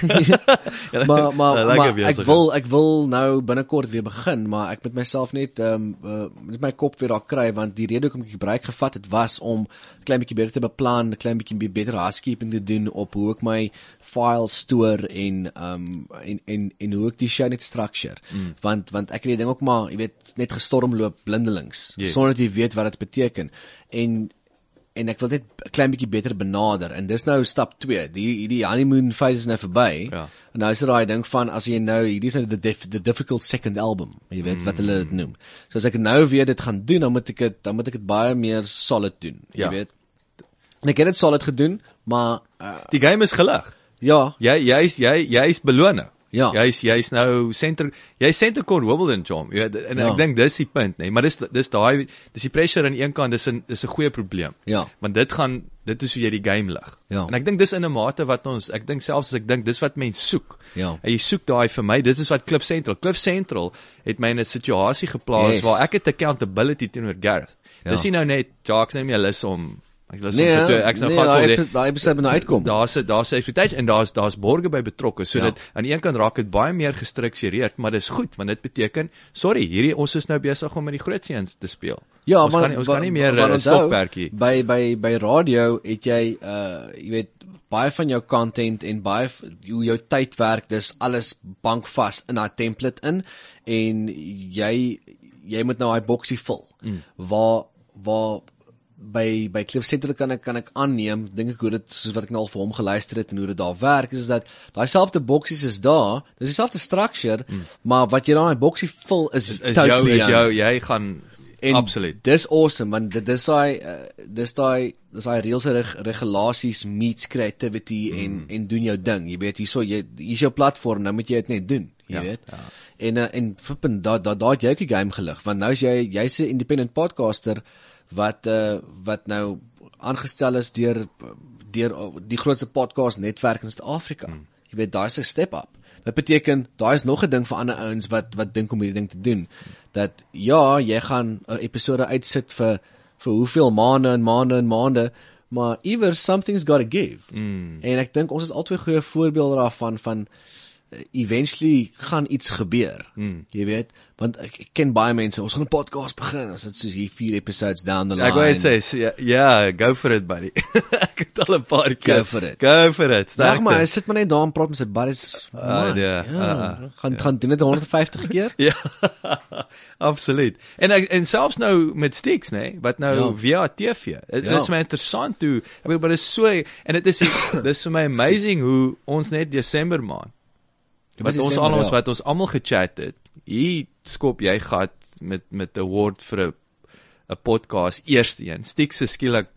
S2: maar maar,
S1: Ja,
S2: maar ek wil ek wil nou binnekort weer begin, maar ek moet myself net ehm um, uh, net my kop weer daar kry want die rede hoekom ek gebruik gevat het was om klein bietjie beter te beplan, 'n klein bietjie beter housekeeping te doen op hoe ek my files stoor en ehm um, en en en hoe ek die show net structure. Mm. Want want ek het die ding ook maar, jy weet, net gestormloop blindelings
S1: Yes.
S2: sonder dat jy weet wat dit beteken. En en ek wil net 'n klein bietjie beter benader en dis nou stap 2. Die hierdie honeymoon phase is nou verby.
S1: Ja.
S2: En nou is dit daai ding van as jy nou hierdie is nou the dif, the difficult second album. Jy weet mm. wat hulle dit noem. So as ek nou weer dit gaan doen, dan moet ek dit dan moet ek dit baie meer solid doen, jy
S1: Ja.
S2: weet. En ek het dit solid gedoen, maar uh,
S1: Die game is gelig.
S2: ja,
S1: Jy jy's jy jy's beloon.
S2: Ja.
S1: Jy's jy's nou center jy's center core Wimbledon Jom. Jy weet en
S2: Ja.
S1: ek dink dis die punt, nee, maar dis dis daai dis die pressure aan een kant dis 'n dis 'n goeie probleem.
S2: Ja.
S1: Want dit gaan dit is hoe jy die game lig.
S2: Ja.
S1: En ek dink dis in 'n mate wat ons ek dink selfs as ek dink dis wat mense soek.
S2: Ja.
S1: En jy soek daai vir my, dis is wat Cliff Central. Cliff Central het my in 'n situasie geplaas
S2: Yes.
S1: waar ek het accountability teenoor Gareth.
S2: Ja.
S1: Dis nie nou net Jacques nie meer lus om ek lus
S2: nee,
S1: om te ek nou
S2: nee,
S1: vir
S2: epi- daai episode moet nou uitkom.
S1: Daar's daar's 'n expectation en daar's daar's borge by betrokke sodat
S2: Ja.
S1: aan die een kant raak dit baie meer gestruktureerd, maar dis goed want dit beteken, sorry, hierdie ons is nou besig om met die groot seuns te speel.
S2: Ja,
S1: ons
S2: maar
S1: kan nie, ons kan nie meer 'n
S2: onthou,
S1: stokperdjie.
S2: By by by radio het jy uh jy weet baie van jou content en baie hoe jou tyd werk, dis alles bankvas in daai template in en jy jy moet nou daai boksie vul. Mm. Waar waar by by Cliff Central kan ek kan ek aanneem dink ek hoe dit soos wat ek nou al vir hom geluister het en hoe dit daar werk is dat daai selfde boksies is daar dis dieselfde structure mm. maar wat jy daai boksie vul is
S1: Is jou
S2: totally
S1: is jou jy gaan
S2: En
S1: absoluut.
S2: Dis awesome want dit dis daai uh, dis daai dis daai reëls en reg, regulasies meets creativity mm. en en doen jou ding. Jy weet hierso jy hier's jou platform, nou moet jy dit net doen, jy
S1: Ja,
S2: weet. Ja. En uh, en flippen daar daar daar het jy ook die game gelig want nou is jy jy's 'n independent podcaster wat uh wat nou aangestel is deur deur die grootste podcast netwerk in Suid-Afrika. Mm. Jy weet daai's 'n step up. Dit beteken daai is nog 'n ding vir ander ouens wat wat dink om hierdie ding te doen. Dat ja, jy gaan 'n episode uitsit vir vir hoeveel maande en maande en maande, maar iewers something's got to give. Mm. En ek dink ons is albei goeie voorbeelde daarvan van eventually gaan iets gebeur.
S1: Hmm.
S2: Jy weet, want ek, ek ken baie mense, ons gaan 'n podcast begin, as dit soos hier 4 episodes down the line.
S1: Ek wou net sê so, ja, ja, go for it buddy. ek het al 'n paar keer.
S2: Go for it.
S1: Go for it.
S2: Dag
S1: Sterkte.
S2: maar, hy sit maar net daar en praat met sy buddies.
S1: Ah,
S2: Man,
S1: ja,
S2: ja,
S1: ah, ah,
S2: gaan gaan doen dit 150 keer?
S1: Ja. Absoluut. En ek, en selfs nou met Stix, nê, nee, wat nou
S2: Ja.
S1: via TV. Dit
S2: Ja.
S1: is my interessant hoe ek bedoel maar dit is so en dit is dis vir my amazing hoe ons net Desember maand wat ons
S2: Desember,
S1: al ons
S2: ja.
S1: wat ons almal gechat het. Hier skop jy gat met met 'n award vir 'n 'n podcast eerste een. Stix se skielik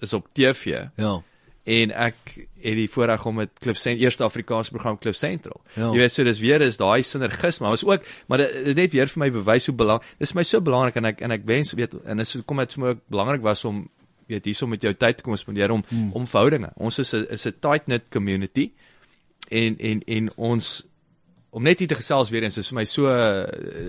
S1: is op TV
S2: Ja.
S1: en ek het die voorreg om met Cliff Central eerste Afrikaanse program Cliff Central.
S2: Ja.
S1: Jy weet so dis weer is daai sinergisme, maar is ook maar dit dit net weer vir my bewys hoe belangrik. Dis my so belangrik en ek en ek wens weet en dis hoekom dit vir my ook belangrik was om weet hierso met jou tyd te kom spandeer om hmm. om verhoudinge. Ons is 'n is 'n tight knit community en en en ons om net hier te gesels weer eens is vir my so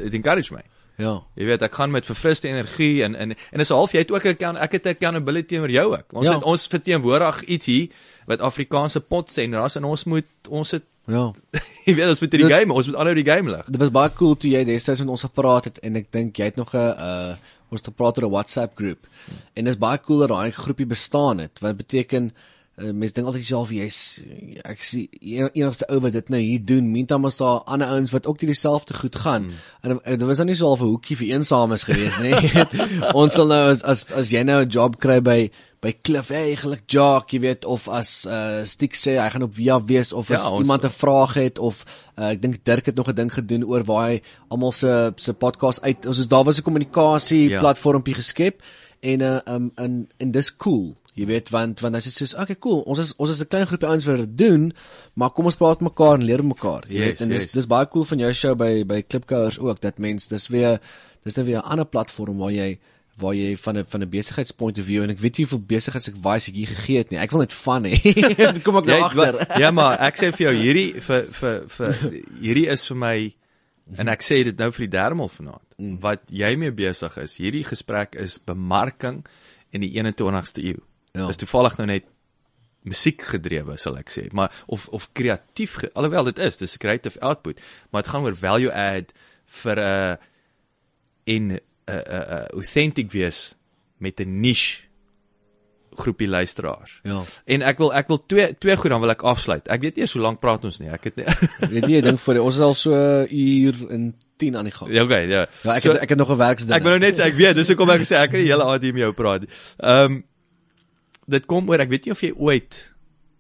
S1: it encourage my.
S2: Ja.
S1: Jy weet ek gaan met verfriste energie en en en is half jy het ook 'n ek het 'n accountability teenoor jou ook. Ons
S2: Ja.
S1: het ons verteenwoordig iets hier wat Afrikaanse potsenders en ons moet ons het
S2: Ja.
S1: jy weet ons moet die
S2: Dit-
S1: game, ons moet aanhou die game lig.
S2: Dit was baie cool toe jy destyds met ons gepraat het en ek dink jy het nog 'n uh ons het gepraat oor 'n WhatsApp groep. En dis baie cool dat daai groepie bestaan het. Wat beteken uh, mense dink altyd self jy's ek is die en- enigste ou wat dit nou hier doen. Meantime is daar ander ouens wat ook dieselfde goed gaan. Mm. En uh, dit was dan nie so half 'n hoekie vir eensames gewees nie. ons sal nou as as as jy nou 'n job kry by by Cliff, hey, geluk Jock, jy weet of as uh Stick sê hy gaan op via wees of
S1: Ja,
S2: as
S1: ons-
S2: iemand 'n vraag het of uh, ek dink Dirk het nog 'n ding gedoen oor waar hy almal se se podcast uit ons is daar was 'n kommunikasie
S1: Ja.
S2: ja. platformpie geskep en uh, um en en dis cool jy weet want want as jy sê okay cool ons is ons is 'n klein groepie ouens wat dit doen maar kom ons praat mekaar en leer mekaar jy
S1: Yes,
S2: weet en dis
S1: yes.
S2: dis baie cool van jou show by by Klipkouers ook dat mens dis weer dis nou weer 'n ander platform waar jy waar jy van 'n van 'n besigheidspoint of view en ek weet nie hoeveel besigheidsadvies ek hier gegee het nie. Ek wil net van hê. kom ek nou
S1: Jy
S2: agter.
S1: Ja, maar ek sê vir jou hierdie vir vir vir hierdie is vir my en ek sê dit nou vir die derde maal vanaand.
S2: Mm.
S1: Wat jy mee besig is, hierdie gesprek is bemarking in die 21ste eeu.
S2: Ja.
S1: Is toevallig nou net musiek gedrewe sal ek sê, maar of of kreatief ge- alhoewel dit is, dis creative output, maar dit gaan oor value add vir 'n uh, en 'n uh, 'n uh, uh, authentic wees met 'n niche groepie luisteraars.
S2: Ja.
S1: En ek wil ek wil twee twee goed dan wil ek afsluit. Ek weet eers hoe lank praat ons nie. Ek het nie.
S2: Weet jy, ek dink vir ons is al so uur en 10 aan die gang.
S1: ja, okay, ja.
S2: Ja, ek
S1: So-
S2: het, ek het nog 'n werksdag.
S1: Ek wil nou net sê ek weet, dis hoekom ek gesê ek kan die hele aand hier met jou praat. Ehm um, dit kom oor ek weet nie of jy ooit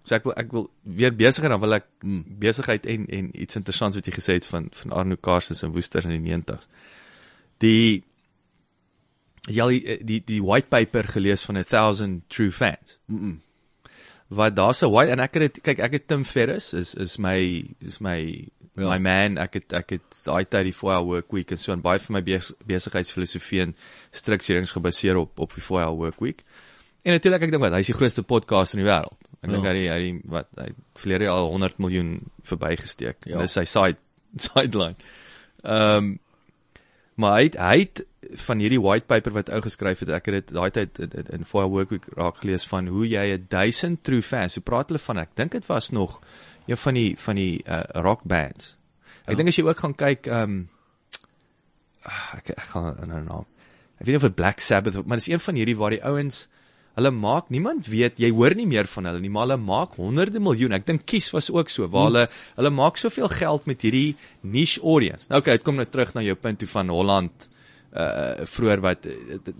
S1: so ek wil ek wil weer besigheid dan wil ek mm. besigheid en en iets interessants wat jy gesê het van van Arno Karstens en Woester in die 90s. Die jy al die die, die white paper gelees van 1000 true fans. Mm -mm. Wat daar's 'n white en ek het kyk ek het Tim Ferriss is is my is my
S2: Ja.
S1: my man ek het ek het daai tyd die 4 hour work week en so en baie van my bes, besigheidsfilosofie en strukturerings gebaseer op op die 4 hour work week. En natuurlik ek dink wat, hy is die grootste podcast in die wêreld. Ek dink
S2: Ja.
S1: hy hy wat hy verlede al 100 miljoen verbygesteek.
S2: Ja.
S1: Dis sy side sideline. Ehm um, maar hy het, hy het van hierdie white paper wat ou geskryf het, ek het dit daai tyd in, in, in 4 work week raak gelees van hoe jy 'n 1000 true fans, hoe praat hulle van ek dink dit was nog een van die van die uh, rock bands. Ek
S2: Ja.
S1: dink as jy ook gaan kyk ehm um, ek ek gaan nou naam. Ek weet nie of dit Black Sabbath maar dis een van hierdie waar die ouens hulle maak niemand weet jy hoor nie meer van hulle nie maar hulle maak honderde miljoen ek dink Kies was ook so waar hulle hulle maak soveel geld met hierdie niche audience nou okay dit kom nou terug na jou punt toe van Holland uh vroeër wat uh,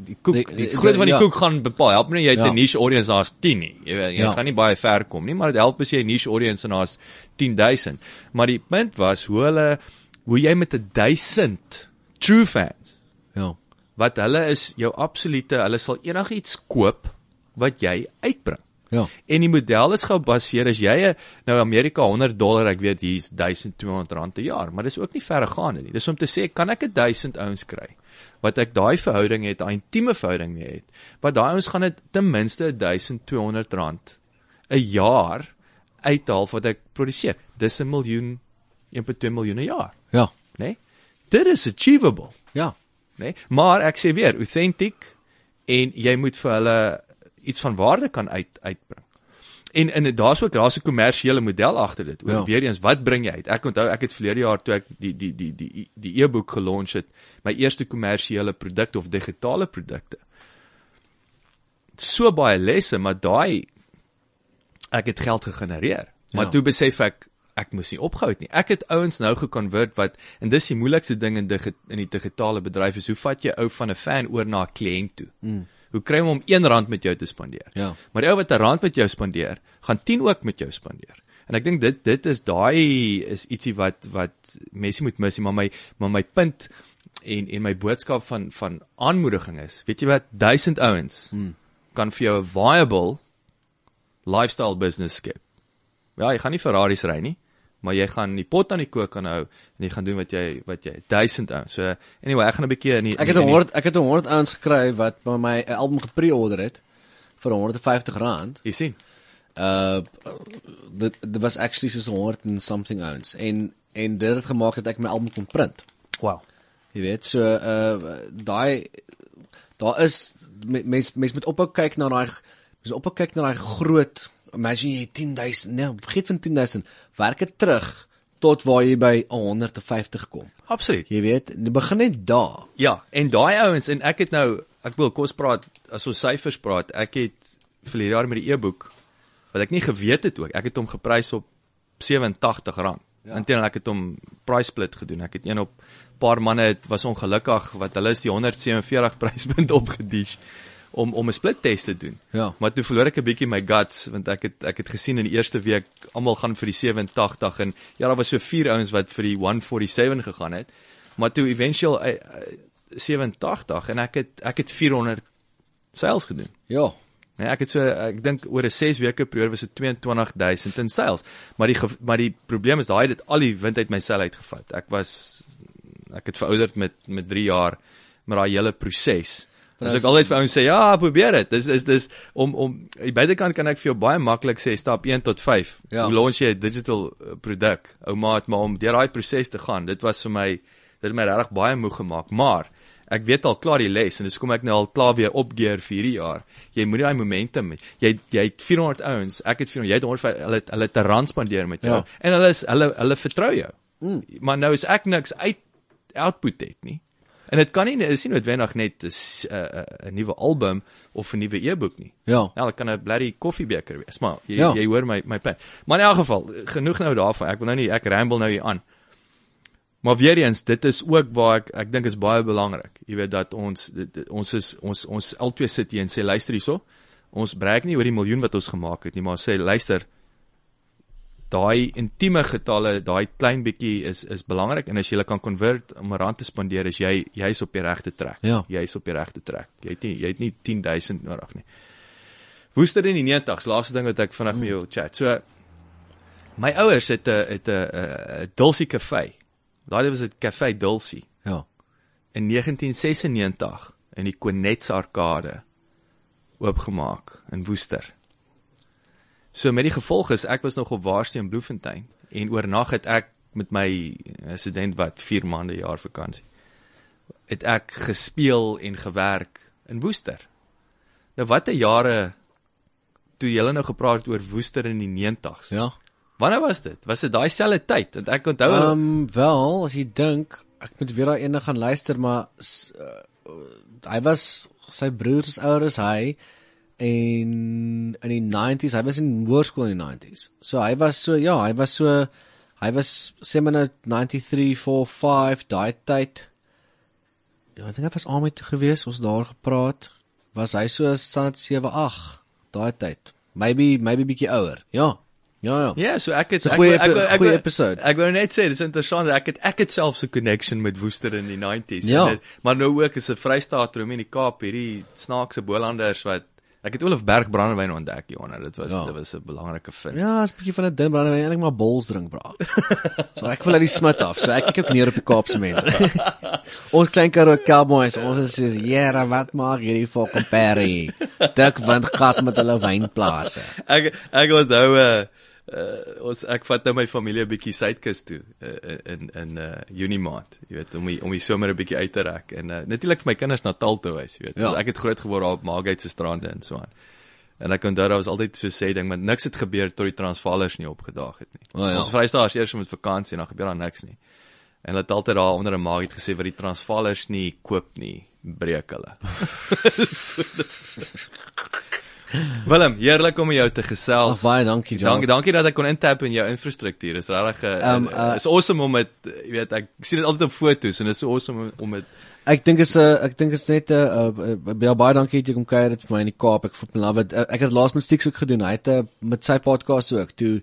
S1: die koek
S2: Die-
S1: die,
S2: die-
S1: grootte van die
S2: ja.
S1: koek gaan bepaal help nie jy het 'n
S2: Ja.
S1: niche audience daar's 10 nie jy weet jy
S2: Ja.
S1: gaan nie baie ver kom nie maar dit help as jy 'n niche audience en daar's 10000 maar die punt was hoe hulle hoe jy met 'n 1000 true fans
S2: Ja.
S1: wat hulle is jou absolute hulle sal enigiets koop wat jy uitbring.
S2: Ja.
S1: En die model is gebaseer as jy 'n- nou Amerika 100 dollar, ek weet hier's 1200 rand per jaar, maar dis ook nie verregaande nie. Dis om te sê kan ek 'n 1000 ouens kry wat ek daai verhouding het, daai intieme verhouding mee het. Wat daai ouens gaan dit ten minste 1200 rand 'n jaar uithaal wat ek produseer. Dis 'n miljoen 1.2 miljoen 'n jaar,
S2: Ja.
S1: né? Nee? Dit is achievable
S2: Ja.
S1: nê? Nee? Maar ek sê weer, authentic en jy moet vir hulle iets van waarde kan uit uitbring. En en daar's ook daar's 'n kommersiële model agter dit. Oor
S2: Ja.
S1: weer eens, wat bring jy uit? Ek onthou ek het verlede jaar toe ek die die die die die e-boek gelonch het, my eerste kommersiële produk of digitale produkte. So baie lesse, maar daai ek het geld gegenereer. Maar
S2: Ja.
S1: ja. toe besef ek ek moes nie opgehou het nie. Ek het ouens nou gekonvert wat en dis die moeilikste ding in digi, in die digitale bedryf is hoe vat jy ou van 'n fan oor na 'n kliënt toe? Mm. Hoe kry hom om R1 met jou te spandeer?
S2: Ja.
S1: Maar die ou wat 'n rand met jou spandeer, gaan 10 ook met jou spandeer. En ek dink dit dit is daai is ietsie wat wat mense moet mis, nie, maar my maar my punt en en my boodskap van van aanmoediging is, weet jy wat, 1000 ouens hmm. kan vir jou 'n viable lifestyle business skep. Ja, jy gaan nie Ferraris ry nie, maar jy gaan die pot aan die kook kan hou en jy gaan doen wat jy wat jy 1000 ouens. So anyway, ek gaan 'n bietjie in die
S2: Ek het
S1: die-
S2: 100 ek het 100 ouens gekry wat by my 'n album gepre-order het vir 150 rand.
S1: Jy sien.
S2: Uh dit dit was actually soos 100 and something ouens en en dit het gemaak dat ek my album kon print.
S1: Wow.
S2: Jy weet, so uh daai daar is mense mense moet ophou kyk na daai mense ophou kyk na daai groot imagine jy 10000 nee, vergeet van 10000 werk dit terug tot waar jy by 150 kom.
S1: Absoluut.
S2: Jy weet, begin net daar.
S1: Ja, en daai ouens en ek het nou ek wil kos praat as ons syfers praat. Ek het verlede jaar met die e-boek wat ek nie geweet het ook. Ek het hom geprys op R87. Ja. Inteendeel ek het hom price split gedoen. Ek het een op paar manne het was ongelukkig wat hulle is die 147 pryspunt opgedish om om 'n split test te doen.
S2: Ja.
S1: Maar toe verloor ek 'n bietjie my guts want ek het ek het gesien in die eerste week almal gaan vir die 87 en ja daar was so vier ouens wat vir die 147 gegaan het. Maar toe eventueel uh, uh, 87 en ek het ek het 400 sales gedoen.
S2: Ja.
S1: Nee, ek het so ek dink oor 'n 6 weke periode was dit 22000 in sales. Maar die maar die probleem is daai het dit al die wind uit my seil uitgevat. Ek was ek het verouderd met met 3 jaar met daai hele proses.
S2: As-
S1: ek altyd vir ouens sê ja, probeer dit. Dis is dis om om aan die buitekant kan ek vir jou baie maklik sê stap 1 tot 5.
S2: Ja.
S1: Hoe launch jy 'n digital uh, produk? Ou maat, maar om deur daai proses te gaan, dit was vir my dit het my regtig baie moeg gemaak, maar ek weet al klaar die les en dis kom ek nou al klaar weer opgear vir hierdie jaar. Jy moet daai momentum hê. Jy jy het 400 ouens, ek het 400, jy het 100 hulle het- hulle het 'n rand spandeer met jou
S2: Ja.
S1: en hulle is hulle hulle vertrou jou. Mm. Maar nou is ek niks uit output het nie. En dit kan nie is nie noodwendig net 'n s- 'n 'n- nuwe album of 'n nuwe e-boek nie.
S2: Ja.
S1: Ja, dit kan 'n bloody koffiebeker wees, maar jy
S2: Ja.
S1: jy hoor my my punt. Maar in elk geval, genoeg nou daarvan. Ek wil nou nie ek ramble nou hier aan. Maar weer eens, dit is ook waar ek ek dink is baie belangrik. Jy weet dat ons dit, dit, ons is ons ons altyd sit hier en sê luister hierso. Ons breek nie oor die miljoen wat ons gemaak het nie, maar sê luister daai intieme getalle, daai klein bietjie is is belangrik en as jy hulle kan konvert om 'n rand te spandeer, is jy jy's op die regte trek.
S2: Ja.
S1: Jy's op die regte trek. Jy het nie jy het nie 10000 nodig nie. Woester in die 90s, laaste ding wat ek vinnig met jou chat. So my ouers het 'n het 'n 'n Dulcie Cafe. Daai was dit Cafe Dulcie
S2: Ja.
S1: in 1996 in die Quenets Arkade oopgemaak in Woester. So met die gevolg is ek was nog op Waarsteen Bloemfontein en oornag het ek met my resident wat 4 maande jaar vakansie het ek gespeel en gewerk in Woester. Nou watter jare toe jy nou gepraat het oor Woester in die 90s.
S2: Ja.
S1: Wanneer was dit? Was dit daai selfde tyd? Want ek onthou
S2: Ehm um, wel, as jy dink, ek moet weer daai ene gaan luister, maar uh, hy was sy broer is ouer as hy en in die 90s, hy was in hoërskool in die 90s. So hy was so ja, hy was so hy was sê maar nou 93 4 5 daai tyd. Ja, ek dink hy was almal toe gewees, ons daar gepraat. Was hy so sand 7 8 daai tyd. Maybe maybe bietjie ouer. Ja. Ja ja.
S1: Ja, so ek het
S2: 'n
S1: ek
S2: goeie
S1: ek ek
S2: goeie episode.
S1: Ek wou net sê dis interessant ek het ek het selfs 'n connection met Woester in die 90s.
S2: Ja.
S1: En dit- Maar nou ook is 'n Vrystaat room in die Kaap hierdie snaakse Bolanders wat ek het Olaf Berg brandewyn ontdek hieronder. Dit was
S2: Ja.
S1: dit was 'n belangrike vind.
S2: Ja, is 'n bietjie van 'n dun brandewyn, eintlik maar bols drink bra. so ek wil uit die smit af. So ek kyk ook neer op die Kaapse mense. ons klein Karoo Cowboys, ons is soos, "Jera, wat maak hierdie fucking Perry? Dik wind gat met hulle wynplase."
S1: Ek ek onthou uh, uh ons ek vat nou my familie 'n bietjie suidkus toe uh, in in uh Junie maand, jy weet, om die, om die somer 'n bietjie uit te rek en uh, natuurlik vir my kinders Natal toe wys, jy weet.
S2: Ja.
S1: Ek het groot geword daar op Margate se strande en so aan. En ek onthou daar was altyd so sê ding, maar niks het gebeur tot die Transvaalers nie opgedaag het nie.
S2: O, ja.
S1: Ons Vrystaaters eers met vakansie en dan gebeur daar niks nie. En hulle het altyd daar onder 'n het gesê wat die Transvaalers nie koop nie, breek hulle. so, Willem, heerlik om jou te gesels.
S2: Ag, baie dankie, Jan.
S1: Dankie, dankie dat ek kon intap in jou infrastruktuur. Dis regtig
S2: Um, uh,
S1: is awesome om dit, jy weet, ek sien dit altyd op foto's en dit is so awesome om- dit
S2: Ek dink is 'n uh, ek dink is net 'n uh, uh, ja, baie dankie dat jy kom kuier dit vir my in die Kaap. Ek voel love it. Uh, ek het laas met Stix ook gedoen. Hy het uh, met sy podcast ook toe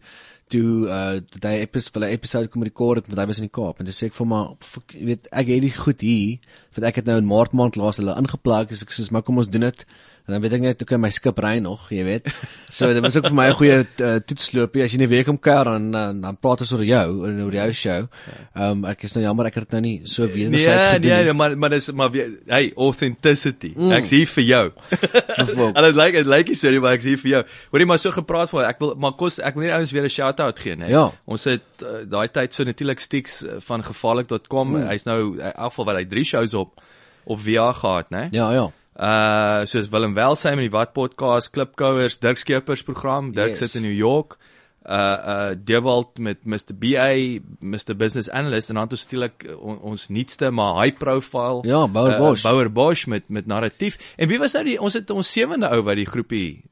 S2: toe uh hy episode vir 'n episode kom rekord het want hy was in die Kaap en toe sê ek vir maar jy weet ek het dit goed hier want ek het nou in Maart maand laas hulle ingeplak so ek sê maar kom ons doen dit en dan weet ek net okay my skip ry nog jy weet so dit was ook vir my 'n goeie uh, toetsloopie as jy nie weer kom kuier dan dan, dan praat ons oor jou en oor jou show. Ehm um, ek is nou jammer ek het dit nou nie so wederzijds
S1: Nee,
S2: gedoen
S1: nee,
S2: nie.
S1: nee, maar maar dis maar weer hey, authenticity. Mm. Ek's hier vir jou. En dit lyk dit lyk nie so nie, maar ek's hier vir jou. Hoorie maar so gepraat van ek wil maar kos ek wil net ouens weer 'n shout-out gee, né?
S2: Ja.
S1: Ons het uh, daai tyd so natuurlik Stix van gevaarlik.com. Mm. Hy's nou in elk geval wat hy 3 shows op op VR gehad, né?
S2: Ja, ja.
S1: Uh soos Willem Welsheim in die Wat podcast, Klipkouers, Dirk Skeepers program, Dirk
S2: Yes.
S1: sit in New York. Uh uh Dewald met Mr BA, Mr Business Analyst en dan het ons natuurlik uh, on, ons nuutste maar high profile
S2: Ja, Bouwer
S1: uh,
S2: Bosch.
S1: Bouwer Bosch met met narratief. En wie was nou die ons het ons sewende ou wat die groepie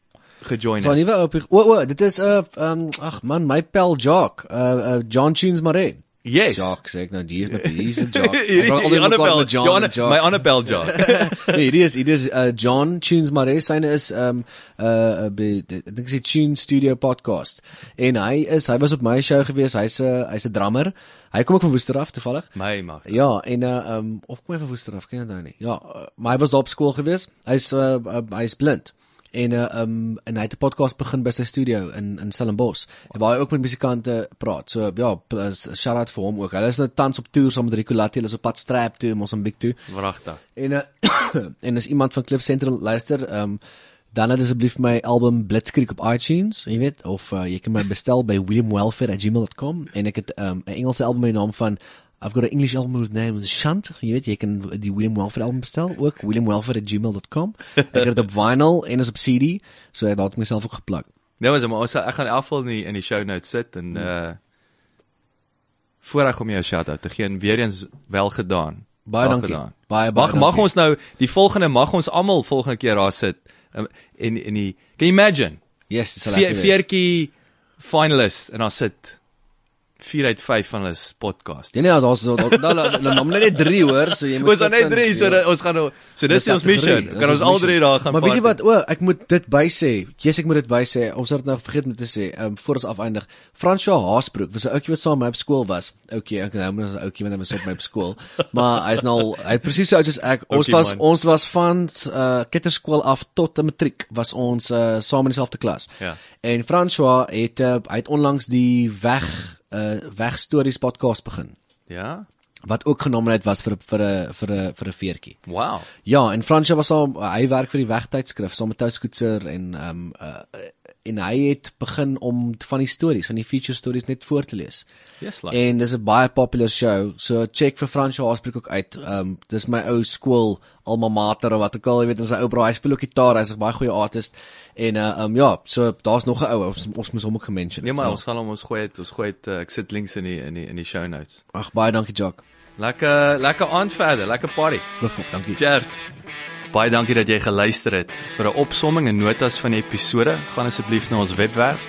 S1: gejoin
S2: So
S1: het.
S2: nuwe op O o, dit is 'n uh, um, ag man, my pel Jock, uh, uh John Tunes Mare.
S1: Yes.
S2: Jock sê ek nou, die is met die is 'n Jock.
S1: Hierdie die
S2: mekaar
S1: Annabel
S2: John Jock.
S1: my Annabel Jock.
S2: nee, dit is dit is uh, John Tunes Mare. Syne is um uh, be- ek dink sy Tune Studio podcast. En hy is hy was op my show gewees. Hy's 'n hy's 'n drummer. Hy kom ook van Woester af toevallig.
S1: my mag.
S2: Ja, en uh um of kom hy van Woester af, ken jy nou nie. Ja, uh, maar hy was daar op skool gewees. Hy's uh, uh hy's blind. En uh um en hy het 'n podcast begin by sy studio in in Stellenbosch. En waar hy ook met musikante praat. So ja, p- uh, shout out vir hom ook. Hulle is nou tans op toer saam met Rico Latti. Hulle is op pad Strap toe, Mosambik toe.
S1: Wragtig.
S2: En uh, en as iemand van Cliff Central luister, um dan het asseblief my album Blitzkrieg op iTunes, jy weet, of uh, jy kan my bestel by williamwelfare@gmail.com en ek het um 'n Engelse album met die naam van I've got an English album with the name Shunt. Jy weet, jy kan die William Welfare album bestel ook williamwelfare@gmail.com. Ek het dit op vinyl en is op CD, so ek laat myself ook geplak.
S1: Nee, maar ons ek gaan in elk geval in die, in die show notes sit en uh voorreg om jou shout-out te gee en weer eens wel gedaan.
S2: Baie
S1: Wel
S2: dankie.
S1: gedaan.
S2: Baie baie
S1: Mag mag
S2: dankie.
S1: ons nou die volgende mag ons almal volgende keer daar sit um, en in die can you imagine
S2: Yes, dis wees.
S1: veertjie finalists en daar sit 4 uit 5 van hulle podcast.
S2: Nee nee, daar's daar daar dan hom net 3 hoor, so jy moet
S1: Ons dan net
S2: vind,
S1: 3 so dat ons gaan nou so dis ons mission.
S2: kategorie,
S1: Kan ons al
S2: mission.
S1: drie daar gaan
S2: Maar weet jy wat? O, ek moet dit bysê. Jesus, ek moet dit bysê. Ons het dit nou vergeet om te sê. Ehm um, voor ons afeindig. Fransjo Haasbroek was 'n ouetjie wat saam met my op skool was. Ouetjie, ek nou is 'n ouetjie want hy was op my op skool. maar hy's nou hy presies so oud soos ek. Ons
S1: Ouetjie
S2: was
S1: man.
S2: ons was van uh kitterskool af tot 'n matriek was ons uh saam in dieselfde klas.
S1: Ja.
S2: En François het uh, hy het onlangs die weg uh wegstories podcast begin
S1: Ja.
S2: wat ook genomineer was vir vir 'n vir 'n vir 'n veertjie.
S1: Wow.
S2: Ja, en Fransja was al hy werk vir die wegtydskrif saam met Touskoetser en ehm um, uh, en hy het begin om van die stories, van die feature stories net voor te lees.
S1: Yes, like.
S2: En dis 'n baie popular show. So check vir Fransja Haasbroek ook uit. Ehm um, dis my ou skool alma mater of wat ek al, jy weet, ons ou bra, hy speel ook gitaar, hy's 'n baie goeie artist. En uh ehm um, ja, so daar's nog 'n ou, ons, ons moet hom ook gemention.
S1: Nee maar
S2: ja.
S1: ons gaan hom ons gooi dit ons gooi dit uh, ek sit links in die in die in die show notes.
S2: Ag baie dankie Jock.
S1: Lekker lekker aand verder, lekker party.
S2: Bevoeg, dankie.
S1: Cheers. Baie dankie dat jy geluister het. Vir 'n opsomming en notas van die episode, gaan asseblief na ons webwerf